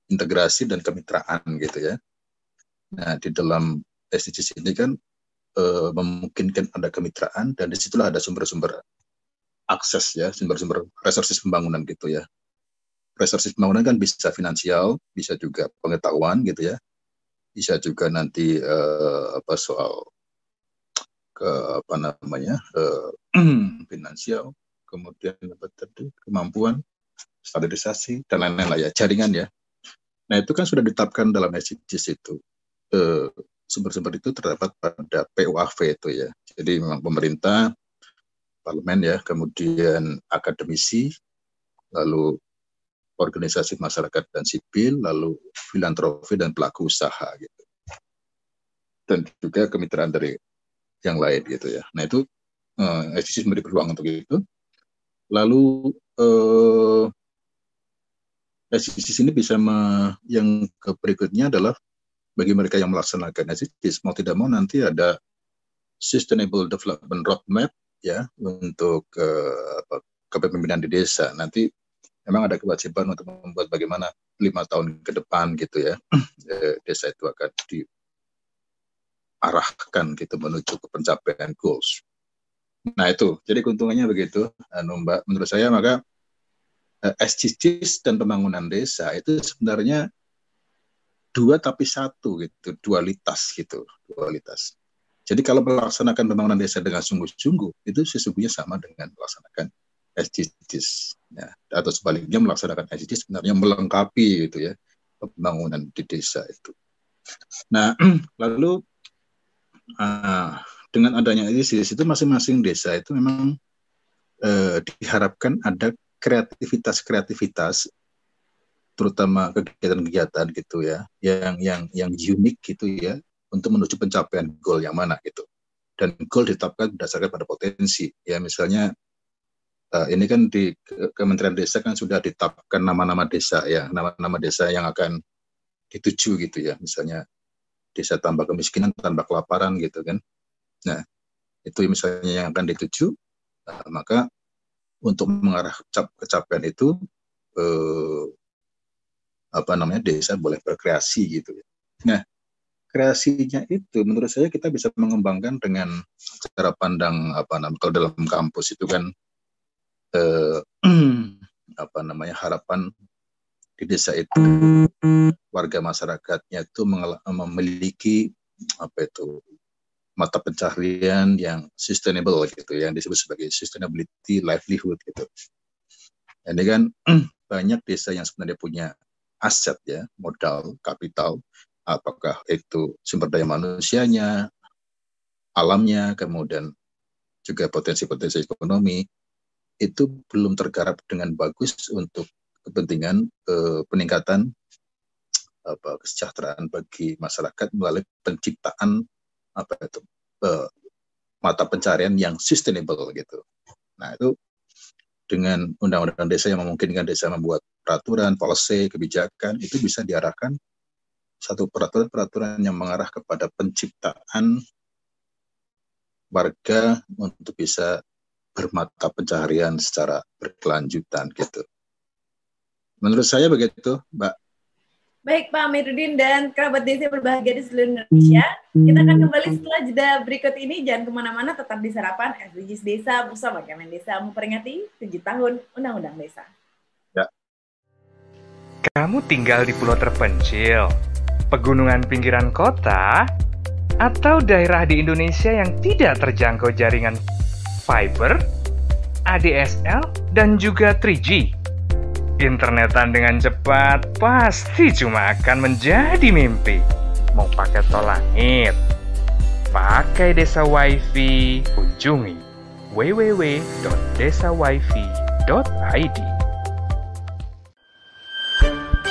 integrasi dan kemitraan gitu ya. Nah di dalam SDGs ini kan uh, memungkinkan ada kemitraan dan di situlah ada sumber-sumber akses ya sumber-sumber resursus pembangunan gitu ya. Resursus pembangunan kan bisa finansial, bisa juga pengetahuan gitu ya, bisa juga nanti uh, apa soal ke apa namanya uh, (clears throat) finansial, kemudian apa tadi kemampuan, standarisasi dan lain-lain lah ya jaringan ya. Nah itu kan sudah ditetapkan dalam SDGs itu uh, sumber-sumber itu terdapat pada PUAV itu ya. Jadi memang pemerintah, parlemen ya, kemudian akademisi, lalu organisasi masyarakat dan sipil, lalu filantropi dan pelaku usaha gitu. Dan juga kemitraan dari yang lain gitu ya. Nah itu eh, SDGs memberi peluang untuk itu. Lalu eh, SDGs ini bisa yang berikutnya adalah bagi mereka yang melaksanakan SDGs mau tidak mau nanti ada Sustainable Development Roadmap ya untuk uh, apa, kepemimpinan di desa. Nanti memang ada kewajiban untuk membuat bagaimana lima tahun ke depan gitu ya (clears throat) desa itu akan di arahkan gitu menuju ke pencapaian goals. Nah itu, jadi keuntungannya begitu, anu Mbak. Menurut saya maka eh, SDGs dan pembangunan desa itu sebenarnya dua tapi satu gitu, dualitas gitu, dualitas. Jadi kalau melaksanakan pembangunan desa dengan sungguh-sungguh itu sesungguhnya sama dengan melaksanakan SDGs. Ya. Atau sebaliknya melaksanakan SDGs sebenarnya melengkapi gitu ya pembangunan di desa itu. Nah, (clears throat) lalu uh, dengan adanya ISIS itu masing-masing desa itu memang uh, diharapkan ada kreativitas-kreativitas terutama kegiatan-kegiatan gitu ya yang yang yang unik gitu ya untuk menuju pencapaian goal yang mana gitu dan goal ditetapkan berdasarkan pada potensi ya misalnya uh, ini kan di Kementerian Desa kan sudah ditetapkan nama-nama desa ya nama-nama desa yang akan dituju gitu ya misalnya desa tanpa kemiskinan, tanpa kelaparan gitu kan. Nah, itu misalnya yang akan dituju, nah, maka untuk mengarah kecapaian itu eh, apa namanya desa boleh berkreasi gitu. Ya. Nah, kreasinya itu menurut saya kita bisa mengembangkan dengan cara pandang apa namanya kalau dalam kampus itu kan eh, apa namanya harapan di desa itu. Warga masyarakatnya itu memiliki apa itu mata pencaharian yang sustainable gitu yang disebut sebagai sustainability livelihood gitu. Ini kan banyak desa yang sebenarnya punya aset ya, modal, kapital, apakah itu sumber daya manusianya, alamnya, kemudian juga potensi-potensi ekonomi itu belum tergarap dengan bagus untuk kepentingan eh, peningkatan apa kesejahteraan bagi masyarakat melalui penciptaan apa itu eh, mata pencarian yang sustainable gitu. Nah itu dengan undang-undang desa yang memungkinkan desa membuat peraturan, policy, kebijakan itu bisa diarahkan satu peraturan-peraturan yang mengarah kepada penciptaan warga untuk bisa bermata pencaharian secara berkelanjutan gitu. Menurut saya begitu, Mbak. Baik Pak Amiruddin dan kerabat desa berbahagia di seluruh Indonesia. Kita akan kembali setelah jeda berikut ini. Jangan ke mana-mana, tetap di Sarapan SDGs Desa bersama Kemen Desa memperingati 7 tahun Undang-Undang Desa. Ya. Kamu tinggal di pulau terpencil, pegunungan pinggiran kota, atau daerah di Indonesia yang tidak terjangkau jaringan fiber, ADSL, dan juga 3G. Internetan dengan cepat pasti cuma akan menjadi mimpi. Mau pakai tol langit, pakai desa wifi, kunjungi www.desawifi.id.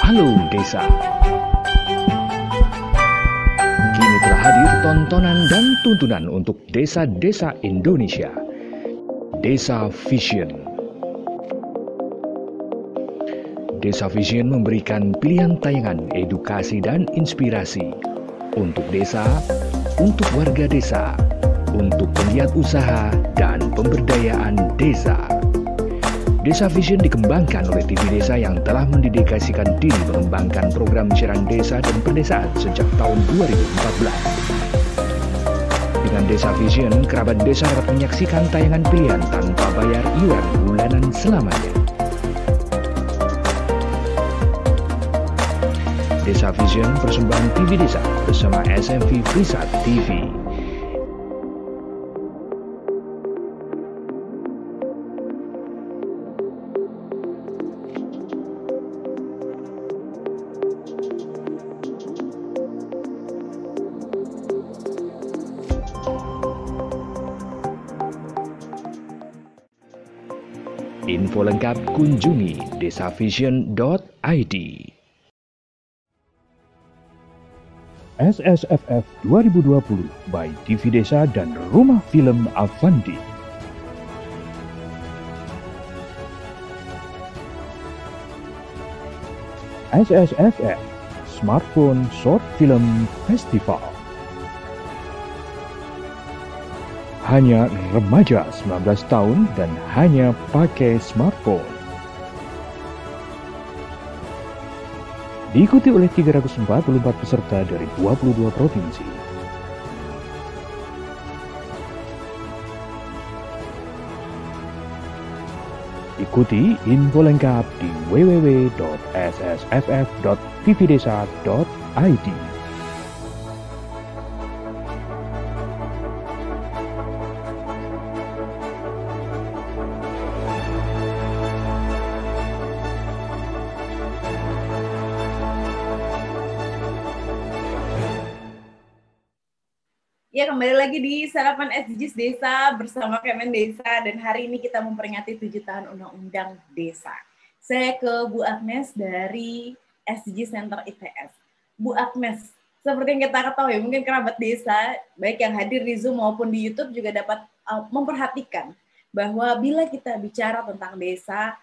Halo Desa. Kini telah hadir tontonan dan tuntunan untuk desa-desa Indonesia. Desa Vision. Desa Vision memberikan pilihan tayangan edukasi dan inspirasi untuk desa, untuk warga desa, untuk penggiat usaha dan pemberdayaan desa. Desa Vision dikembangkan oleh TV Desa yang telah mendedikasikan diri mengembangkan program siaran desa dan perdesaan sejak tahun 2014. Dengan Desa Vision, kerabat desa dapat menyaksikan tayangan pilihan tanpa bayar iuran bulanan selamanya. Desa Vision persembahan TV Desa bersama SMV Prisat TV. Lengkap kunjungi desavision.id. SSFF 2020 by TV Desa dan Rumah Film Avandi. SSFF Smartphone Short Film Festival. Hanya remaja 19 tahun dan hanya pakai smartphone. diikuti oleh 344 peserta dari 22 provinsi. Ikuti info lengkap di www.ssff.tvdesa.id. lagi di Sarapan SDGs Desa bersama Kemen Desa dan hari ini kita memperingati tujuh tahun Undang-Undang Desa. Saya ke Bu Agnes dari SDG Center ITS. Bu Agnes, seperti yang kita ketahui, mungkin kerabat desa, baik yang hadir di Zoom maupun di YouTube juga dapat uh, memperhatikan bahwa bila kita bicara tentang desa,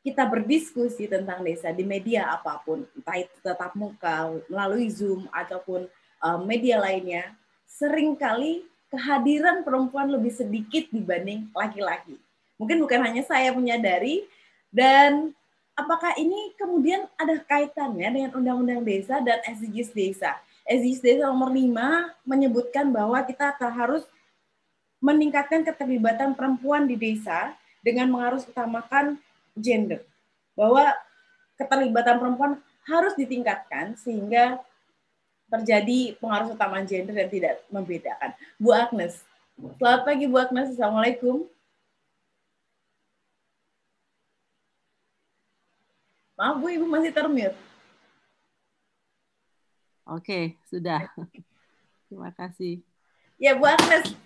kita berdiskusi tentang desa di media apa pun, itu tetap muka, melalui Zoom, ataupun uh, media lainnya, sering kali kehadiran perempuan lebih sedikit dibanding laki-laki. Mungkin bukan hanya saya menyadari, dan apakah ini kemudian ada kaitannya dengan Undang-Undang Desa dan SDGs Desa? SDGs Desa nomor 5 menyebutkan bahwa kita harus meningkatkan keterlibatan perempuan di desa dengan mengharus utamakan gender. Bahwa keterlibatan perempuan harus ditingkatkan sehingga terjadi pengaruh utama gender dan tidak membedakan. Bu Agnes, selamat pagi Bu Agnes, Assalamualaikum. Maaf Bu, Ibu masih termute. Oke, sudah. Terima kasih. Ya Bu Agnes,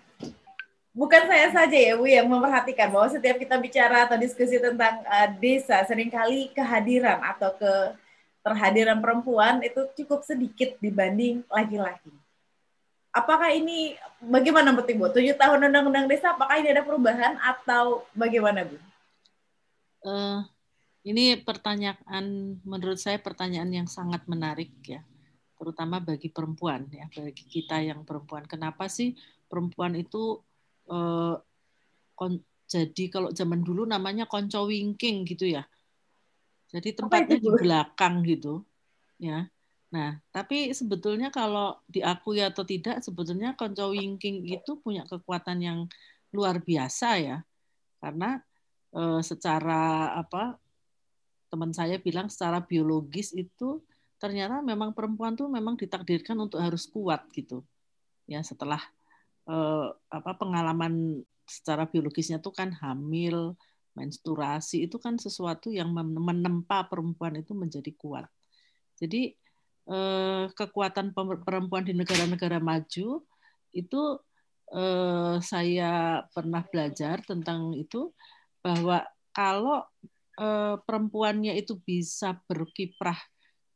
bukan saya saja ya Bu yang memperhatikan bahwa setiap kita bicara atau diskusi tentang uh, desa sering kali kehadiran atau ke terhadiran perempuan itu cukup sedikit dibanding laki-laki. Apakah ini bagaimana Bu Ibu? Tujuh tahun undang-undang desa apakah ini ada perubahan atau bagaimana Bu? Uh, ini pertanyaan menurut saya pertanyaan yang sangat menarik ya, terutama bagi perempuan ya, bagi kita yang perempuan. Kenapa sih perempuan itu uh, jadi kalau zaman dulu namanya konco wingking gitu ya jadi tempatnya di belakang gitu, ya. Nah, tapi sebetulnya kalau diakui atau tidak, sebetulnya konco wingking itu punya kekuatan yang luar biasa ya, karena e, secara apa teman saya bilang secara biologis itu ternyata memang perempuan tuh memang ditakdirkan untuk harus kuat gitu, ya. Setelah e, apa pengalaman secara biologisnya tuh kan hamil, menstruasi itu kan sesuatu yang menempa perempuan itu menjadi kuat. Jadi eh, kekuatan perempuan di negara-negara maju itu eh, saya pernah belajar tentang itu bahwa kalau eh, perempuannya itu bisa berkiprah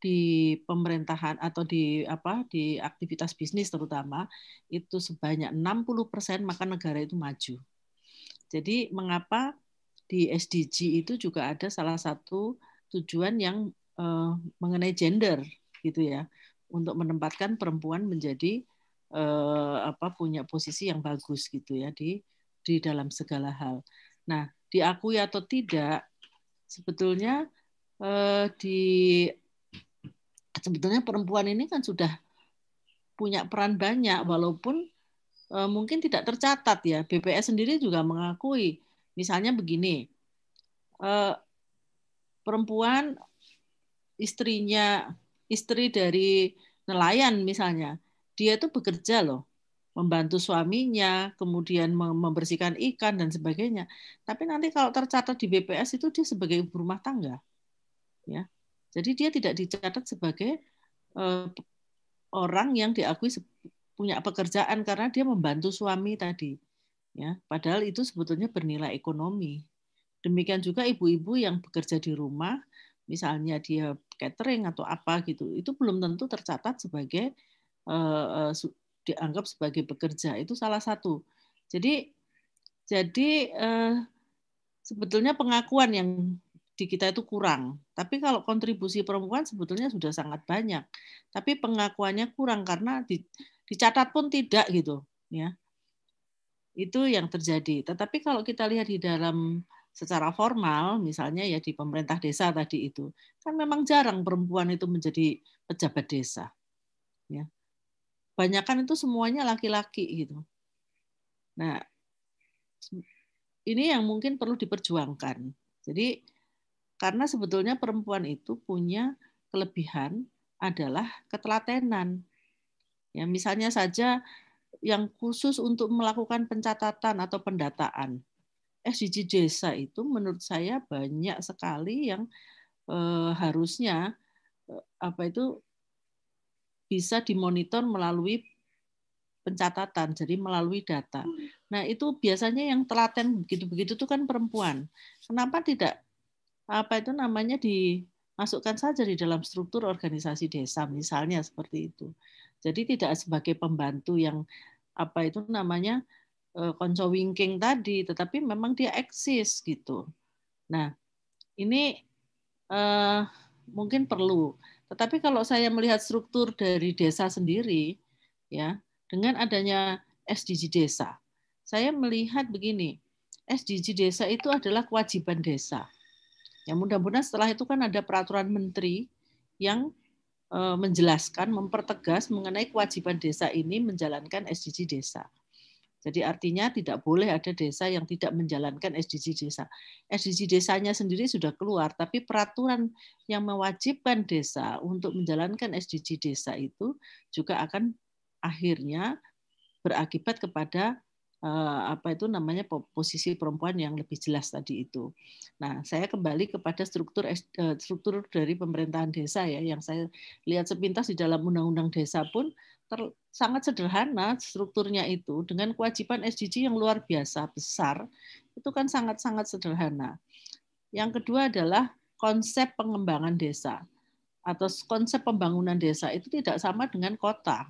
di pemerintahan atau di apa di aktivitas bisnis terutama itu sebanyak 60% maka negara itu maju. Jadi mengapa di SDG itu juga ada salah satu tujuan yang uh, mengenai gender gitu ya untuk menempatkan perempuan menjadi uh, apa punya posisi yang bagus gitu ya di di dalam segala hal. Nah, diakui atau tidak sebetulnya uh, di sebetulnya perempuan ini kan sudah punya peran banyak walaupun uh, mungkin tidak tercatat ya. BPS sendiri juga mengakui Misalnya begini, eh, perempuan istrinya istri dari nelayan misalnya, dia itu bekerja loh, membantu suaminya, kemudian membersihkan ikan dan sebagainya. Tapi nanti kalau tercatat di BPS itu dia sebagai ibu rumah tangga, ya. Jadi dia tidak dicatat sebagai uh, orang yang diakui punya pekerjaan karena dia membantu suami tadi ya padahal itu sebetulnya bernilai ekonomi demikian juga ibu-ibu yang bekerja di rumah misalnya dia catering atau apa gitu itu belum tentu tercatat sebagai uh, dianggap sebagai pekerja itu salah satu jadi jadi uh, sebetulnya pengakuan yang di kita itu kurang. Tapi kalau kontribusi perempuan sebetulnya sudah sangat banyak. Tapi pengakuannya kurang karena dicatat pun tidak gitu, ya itu yang terjadi. Tetapi kalau kita lihat di dalam secara formal, misalnya ya di pemerintah desa tadi itu, kan memang jarang perempuan itu menjadi pejabat desa. Ya. Banyakan itu semuanya laki-laki gitu. Nah, ini yang mungkin perlu diperjuangkan. Jadi karena sebetulnya perempuan itu punya kelebihan adalah ketelatenan. Ya, misalnya saja yang khusus untuk melakukan pencatatan atau pendataan. SDG desa itu menurut saya banyak sekali yang eh, harusnya eh, apa itu bisa dimonitor melalui pencatatan, jadi melalui data. Nah itu biasanya yang telaten begitu-begitu itu kan perempuan. Kenapa tidak apa itu namanya dimasukkan saja di dalam struktur organisasi desa misalnya seperti itu. Jadi tidak sebagai pembantu yang apa itu namanya eh, konco wingking tadi, tetapi memang dia eksis gitu. Nah, ini eh, mungkin perlu. Tetapi kalau saya melihat struktur dari desa sendiri, ya dengan adanya SDG desa, saya melihat begini, SDG desa itu adalah kewajiban desa. Ya mudah-mudahan setelah itu kan ada peraturan menteri yang menjelaskan, mempertegas mengenai kewajiban desa ini menjalankan SDG desa. Jadi artinya tidak boleh ada desa yang tidak menjalankan SDG desa. SDG desanya sendiri sudah keluar, tapi peraturan yang mewajibkan desa untuk menjalankan SDG desa itu juga akan akhirnya berakibat kepada Eh, apa itu namanya posisi perempuan yang lebih jelas tadi itu. Nah, saya kembali kepada struktur eh, struktur dari pemerintahan desa ya yang saya lihat sepintas di dalam undang-undang desa pun ter, sangat sederhana strukturnya itu dengan kewajiban SDG yang luar biasa besar itu kan sangat-sangat sederhana. Yang kedua adalah konsep pengembangan desa atau konsep pembangunan desa itu tidak sama dengan kota.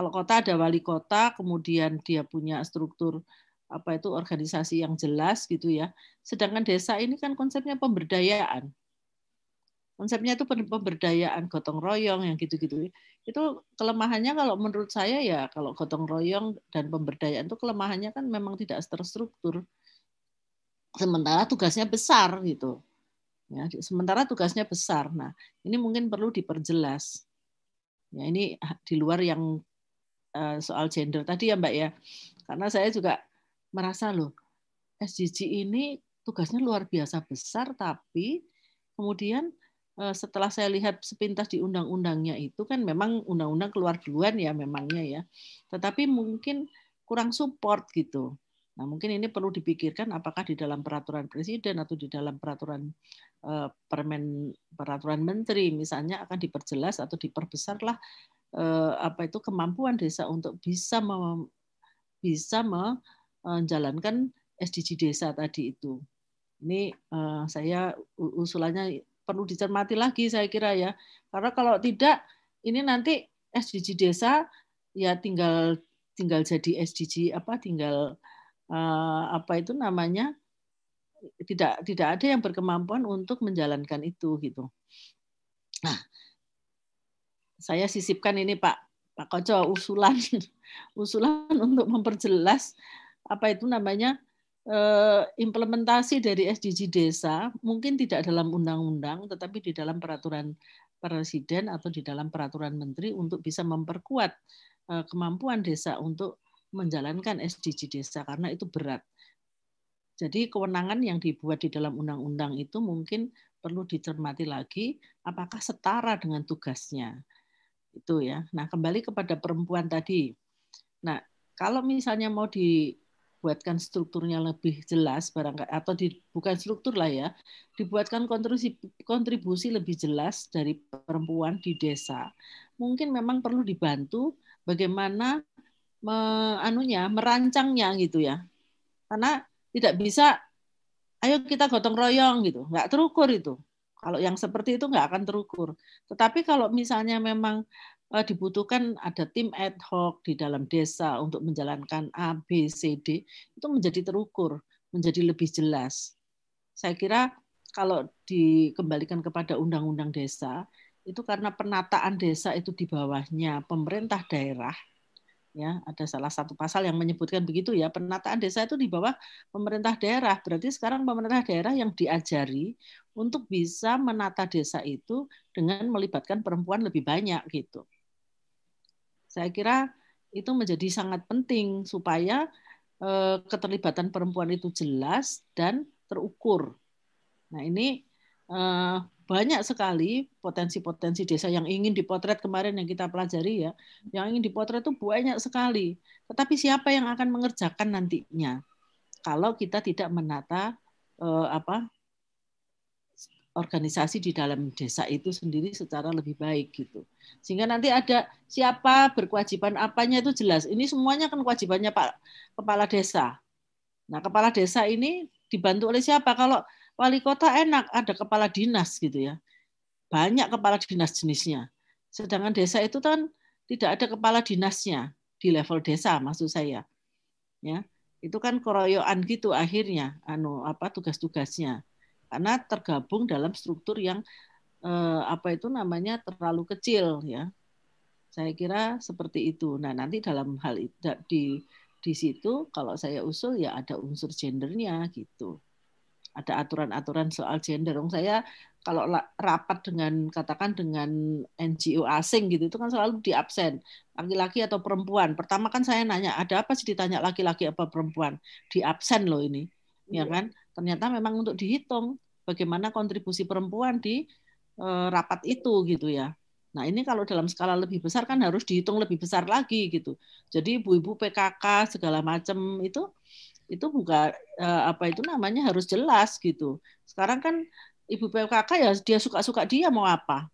Kalau kota ada wali kota, kemudian dia punya struktur apa itu organisasi yang jelas gitu ya. Sedangkan desa ini kan konsepnya pemberdayaan. Konsepnya itu pemberdayaan gotong royong yang gitu-gitu. Itu kelemahannya kalau menurut saya ya kalau gotong royong dan pemberdayaan itu kelemahannya kan memang tidak terstruktur. Sementara tugasnya besar gitu. Ya sementara tugasnya besar. Nah ini mungkin perlu diperjelas. Ya ini di luar yang soal gender tadi ya mbak ya karena saya juga merasa loh SDG ini tugasnya luar biasa besar tapi kemudian Eh, setelah saya lihat sepintas di undang-undangnya itu kan memang undang-undang keluar duluan ya memangnya ya. Tetapi mungkin kurang support gitu. Nah, mungkin ini perlu dipikirkan apakah di dalam peraturan presiden atau di dalam peraturan eh, permen peraturan menteri misalnya akan diperjelas atau diperbesarlah eh, apa itu kemampuan desa untuk bisa mem, bisa menjalankan SDG desa tadi itu. Ini saya usulannya perlu dicermati lagi saya kira ya. Karena kalau tidak ini nanti SDG desa ya tinggal tinggal jadi SDG apa tinggal uh, apa itu namanya tidak tidak ada yang berkemampuan untuk menjalankan itu gitu. Nah, saya sisipkan ini Pak Pak Koco usulan (laughs) usulan untuk memperjelas apa itu namanya Eh, implementasi dari SDG desa mungkin tidak dalam undang-undang tetapi di dalam peraturan presiden atau di dalam peraturan menteri untuk bisa memperkuat eh, kemampuan desa untuk menjalankan SDG desa karena itu berat. Jadi kewenangan yang dibuat di dalam undang-undang itu mungkin perlu dicermati lagi apakah setara dengan tugasnya. Itu ya. Nah, kembali kepada perempuan tadi. Nah, kalau misalnya mau di buatkan strukturnya lebih jelas barangkali atau di, bukan struktur lah ya dibuatkan kontribusi kontribusi lebih jelas dari perempuan di desa mungkin memang perlu dibantu bagaimana me, anunya merancangnya gitu ya karena tidak bisa ayo kita gotong royong gitu nggak terukur itu kalau yang seperti itu nggak akan terukur tetapi kalau misalnya memang Eh, dibutuhkan ada tim ad hoc di dalam desa untuk menjalankan A, B, C, D, itu menjadi terukur, menjadi lebih jelas. Saya kira kalau dikembalikan kepada undang-undang desa, itu karena penataan desa itu di bawahnya pemerintah daerah, ya ada salah satu pasal yang menyebutkan begitu ya penataan desa itu di bawah pemerintah daerah berarti sekarang pemerintah daerah yang diajari untuk bisa menata desa itu dengan melibatkan perempuan lebih banyak gitu saya kira itu menjadi sangat penting supaya eh, keterlibatan perempuan itu jelas dan terukur. Nah ini eh, banyak sekali potensi-potensi desa yang ingin dipotret kemarin yang kita pelajari ya, yang ingin dipotret itu banyak sekali. Tetapi siapa yang akan mengerjakan nantinya? Kalau kita tidak menata eh, apa organisasi di dalam desa itu sendiri secara lebih baik gitu. Sehingga nanti ada siapa berkewajiban apanya itu jelas. Ini semuanya kan kewajibannya Pak Kepala Desa. Nah, Kepala Desa ini dibantu oleh siapa? Kalau wali kota enak ada kepala dinas gitu ya. Banyak kepala dinas jenisnya. Sedangkan desa itu kan tidak ada kepala dinasnya di level desa maksud saya. Ya, itu kan keroyokan gitu akhirnya anu apa tugas-tugasnya karena tergabung dalam struktur yang eh, apa itu namanya terlalu kecil ya. Saya kira seperti itu. Nah, nanti dalam hal di di situ kalau saya usul ya ada unsur gendernya gitu. Ada aturan-aturan soal gender. Saya kalau rapat dengan katakan dengan NGO asing gitu itu kan selalu di absen laki-laki atau perempuan. Pertama kan saya nanya ada apa sih ditanya laki-laki apa perempuan di absen loh ini, ya iya. kan? ternyata memang untuk dihitung bagaimana kontribusi perempuan di eh, rapat itu gitu ya. Nah ini kalau dalam skala lebih besar kan harus dihitung lebih besar lagi gitu. Jadi ibu-ibu PKK segala macam itu itu bukan eh, apa itu namanya harus jelas gitu. Sekarang kan ibu PKK ya dia suka-suka dia mau apa,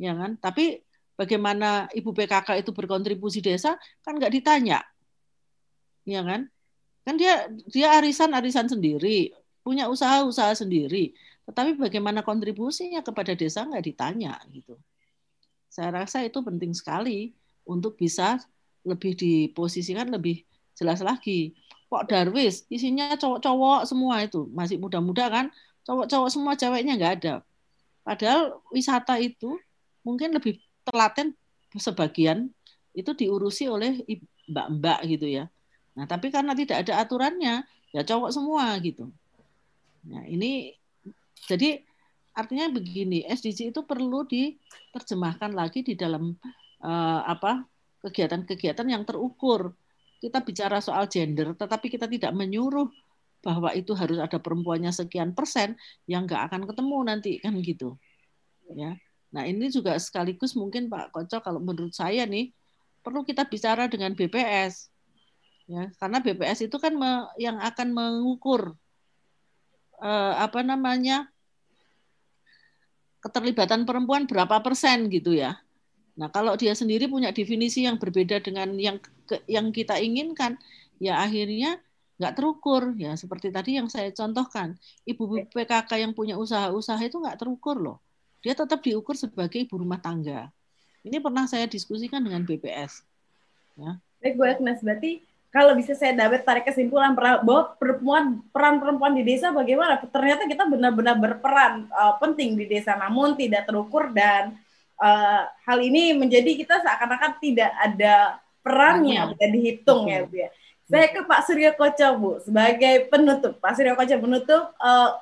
ya kan? Tapi bagaimana ibu PKK itu berkontribusi desa kan nggak ditanya, ya kan? Kan dia dia arisan arisan sendiri, punya usaha usaha sendiri, tetapi bagaimana kontribusinya kepada desa nggak ditanya gitu. Saya rasa itu penting sekali untuk bisa lebih diposisikan lebih jelas lagi. Kok Darwis isinya cowok-cowok semua itu masih muda-muda kan, cowok-cowok semua ceweknya nggak ada. Padahal wisata itu mungkin lebih telaten sebagian itu diurusi oleh mbak-mbak gitu ya. Nah, tapi karena tidak ada aturannya, ya cowok semua gitu. Nah, ini jadi artinya begini, SDG itu perlu diterjemahkan lagi di dalam uh, apa kegiatan-kegiatan yang terukur. Kita bicara soal gender, tetapi kita tidak menyuruh bahwa itu harus ada perempuannya sekian persen yang nggak akan ketemu nanti kan gitu ya Nah, ini juga sekaligus mungkin Pak Kocok kalau menurut saya nih perlu kita bicara dengan BPS. Ya, karena BPS itu kan me, yang akan mengukur eh, apa namanya? keterlibatan perempuan berapa persen gitu ya. Nah, kalau dia sendiri punya definisi yang berbeda dengan yang ke, yang kita inginkan, ya akhirnya nggak terukur ya seperti tadi yang saya contohkan ibu PKK yang punya usaha-usaha itu nggak terukur loh dia tetap diukur sebagai ibu rumah tangga. Ini pernah saya diskusikan dengan BPS. Ya. Baik, Bu Agnes, berarti kalau bisa saya dapat tarik kesimpulan bahwa perempuan peran perempuan di desa bagaimana? Ternyata kita benar-benar berperan uh, penting di desa, namun tidak terukur dan uh, hal ini menjadi kita seakan-akan tidak ada perannya, tidak dihitung ya, Bu ya. Saya ke Pak Suryo Koco, Bu, sebagai penutup. Pak Suryo Koco penutup, uh,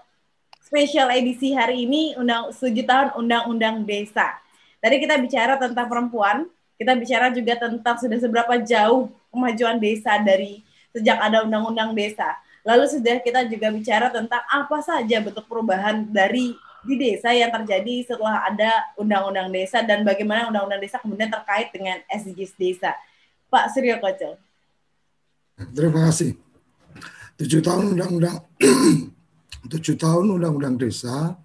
spesial edisi hari ini undang 7 tahun Undang-Undang Desa. Tadi kita bicara tentang perempuan, kita bicara juga tentang sudah seberapa jauh kemajuan desa dari sejak ada Undang-Undang Desa. Lalu sudah kita juga bicara tentang apa saja bentuk perubahan dari di desa yang terjadi setelah ada Undang-Undang Desa dan bagaimana Undang-Undang Desa kemudian terkait dengan SDGs Desa. Pak Suryo Kocel. Terima kasih. Tujuh tahun Undang-Undang (clears throat) tujuh tahun undang-undang desa,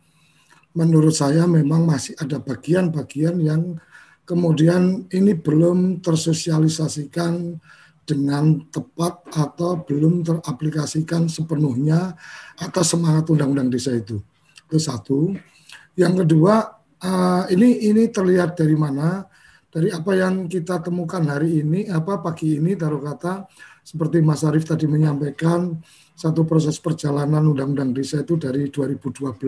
menurut saya memang masih ada bagian-bagian yang kemudian ini belum tersosialisasikan dengan tepat atau belum teraplikasikan sepenuhnya atas semangat undang-undang desa itu. Itu satu. Yang kedua, uh, ini ini terlihat dari mana? Dari apa yang kita temukan hari ini, apa pagi ini, taruh kata seperti Mas Arief tadi menyampaikan, satu proses perjalanan undang-undang desa itu dari 2012.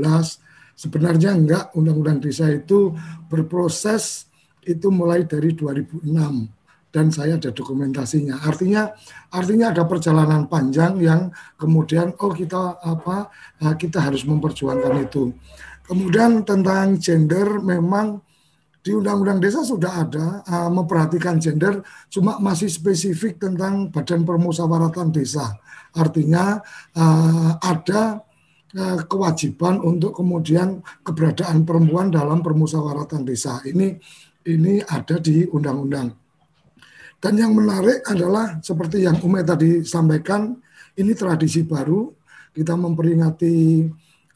Sebenarnya enggak, undang-undang desa itu berproses itu mulai dari 2006 dan saya ada dokumentasinya. Artinya artinya ada perjalanan panjang yang kemudian oh kita apa eh, kita harus memperjuangkan itu. Kemudian tentang gender memang di Undang-Undang Desa sudah ada uh, memperhatikan gender, cuma masih spesifik tentang Badan Permusyawaratan Desa. Artinya uh, ada kewajiban untuk kemudian keberadaan perempuan dalam permusyawaratan desa. Ini ini ada di undang-undang. Dan yang menarik adalah seperti yang Ume tadi sampaikan, ini tradisi baru. Kita memperingati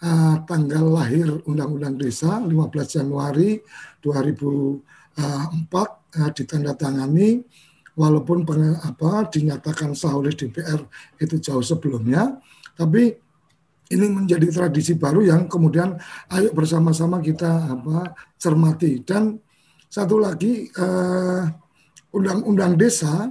uh, tanggal lahir Undang-Undang Desa 15 Januari 2004 uh, ditandatangani. Walaupun peng, apa dinyatakan sah oleh DPR itu jauh sebelumnya, tapi ini menjadi tradisi baru yang kemudian ayo bersama-sama kita apa cermati. Dan satu lagi eh, undang-undang desa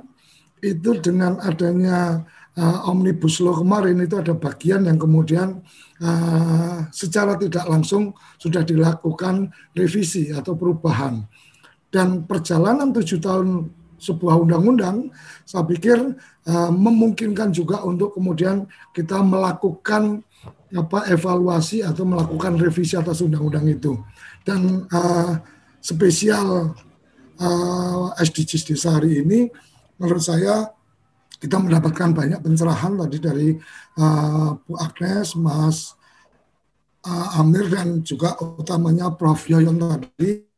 itu dengan adanya uh, omnibus law kemarin itu ada bagian yang kemudian uh, secara tidak langsung sudah dilakukan revisi atau perubahan dan perjalanan tujuh tahun sebuah undang-undang, saya pikir uh, memungkinkan juga untuk kemudian kita melakukan apa evaluasi atau melakukan revisi atas undang-undang itu. Dan uh, spesial uh, SDGs di hari ini, menurut saya kita mendapatkan banyak pencerahan tadi dari uh, Bu Agnes, Mas uh, Amir dan juga utamanya Prof. Yoyon tadi.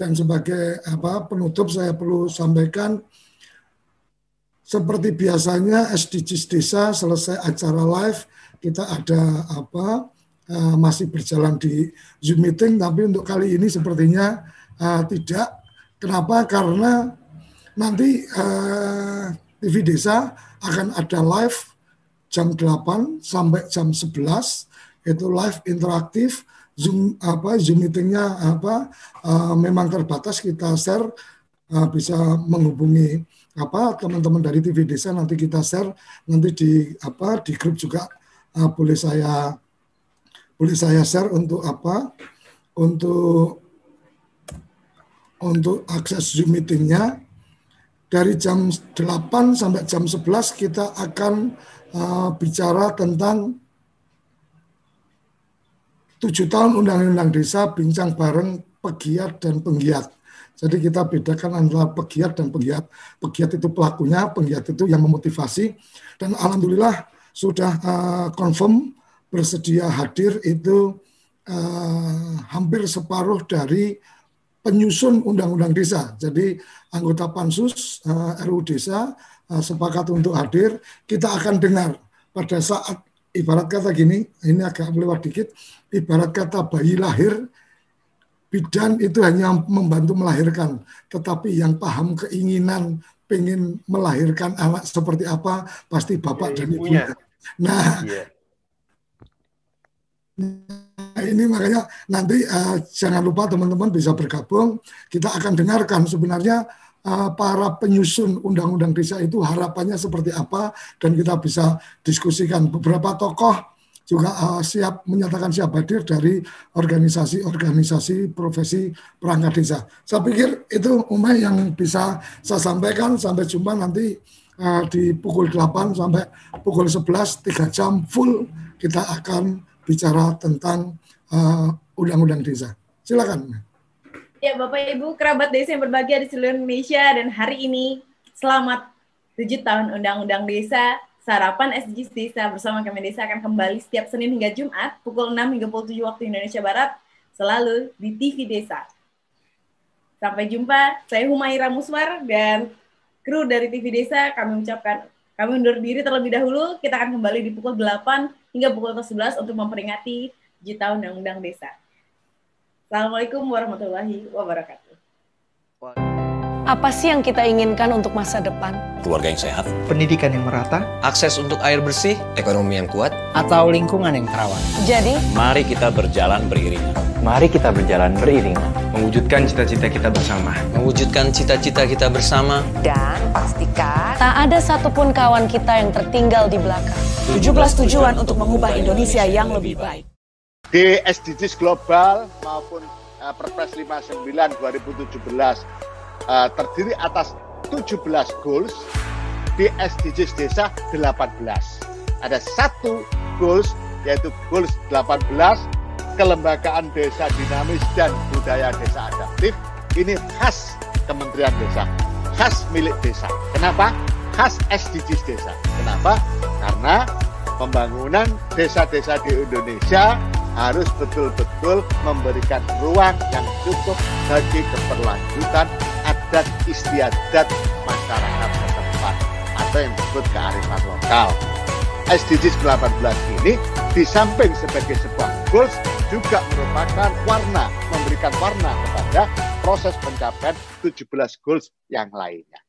Dan sebagai apa penutup saya perlu sampaikan seperti biasanya SDGs desa selesai acara live kita ada apa uh, masih berjalan di Zoom meeting tapi untuk kali ini sepertinya uh, tidak Kenapa? Karena nanti uh, eh, TV Desa akan ada live jam 8 sampai jam 11 itu live interaktif Zoom apa Zoom meetingnya apa uh, memang terbatas. Kita share uh, bisa menghubungi apa teman-teman dari TV Desa. Nanti kita share nanti di apa di grup juga uh, boleh saya boleh saya share untuk apa untuk untuk akses Zoom meetingnya dari jam 8 sampai jam 11 kita akan uh, bicara tentang tujuh tahun Undang-Undang Desa bincang bareng pegiat dan penggiat. Jadi kita bedakan antara pegiat dan penggiat. Pegiat itu pelakunya, penggiat itu yang memotivasi. Dan alhamdulillah sudah uh, confirm bersedia hadir itu uh, hampir separuh dari penyusun undang-undang desa. Jadi anggota pansus uh, RU desa uh, sepakat untuk hadir. Kita akan dengar pada saat ibarat kata gini, ini agak melewat dikit, ibarat kata bayi lahir, bidan itu hanya membantu melahirkan, tetapi yang paham keinginan pengen melahirkan anak seperti apa pasti bapak ya, dan ibunya. Nah, ya. Nah, ini makanya nanti uh, jangan lupa teman-teman bisa bergabung. Kita akan dengarkan sebenarnya uh, para penyusun undang-undang desa itu harapannya seperti apa dan kita bisa diskusikan beberapa tokoh juga uh, siap menyatakan siap hadir dari organisasi-organisasi profesi perangkat desa. Saya pikir itu Umay yang bisa saya sampaikan sampai jumpa nanti uh, di pukul 8 sampai pukul 11 3 jam full kita akan bicara tentang undang-undang uh, desa. Silakan. Ya, Bapak Ibu, kerabat desa yang berbahagia di seluruh Indonesia dan hari ini selamat 7 tahun Undang-Undang Desa. Sarapan SDGs Desa bersama Kemen Desa akan kembali setiap Senin hingga Jumat pukul 6 hingga pukul 7 waktu Indonesia Barat selalu di TV Desa. Sampai jumpa, saya Humaira Muswar dan kru dari TV Desa kami ucapkan kami undur diri terlebih dahulu. Kita akan kembali di pukul 8 hingga pukul 11 untuk memperingati 7 tahun Undang-Undang Desa. Assalamualaikum warahmatullahi wabarakatuh. Apa sih yang kita inginkan untuk masa depan? Keluarga yang sehat, pendidikan yang merata, akses untuk air bersih, ekonomi yang kuat, atau lingkungan yang terawat. Jadi, mari kita berjalan beriringan. Mari kita berjalan beriringan. Mewujudkan cita-cita kita bersama. Mewujudkan cita-cita kita bersama. Dan pastikan tak ada satupun kawan kita yang tertinggal di belakang. 17 tujuan untuk mengubah Indonesia yang lebih baik di SDGs global maupun uh, Perpres 59 2017 uh, terdiri atas 17 goals di SDGs desa 18. Ada satu goals yaitu goals 18 kelembagaan desa dinamis dan budaya desa adaptif ini khas Kementerian Desa, khas milik desa. Kenapa? Khas SDGs desa. Kenapa? Karena pembangunan desa-desa di Indonesia harus betul-betul memberikan ruang yang cukup bagi keberlanjutan adat istiadat masyarakat setempat atau yang disebut kearifan lokal. SDGs 18 ini di samping sebagai sebuah goals juga merupakan warna, memberikan warna kepada proses pencapaian 17 goals yang lainnya.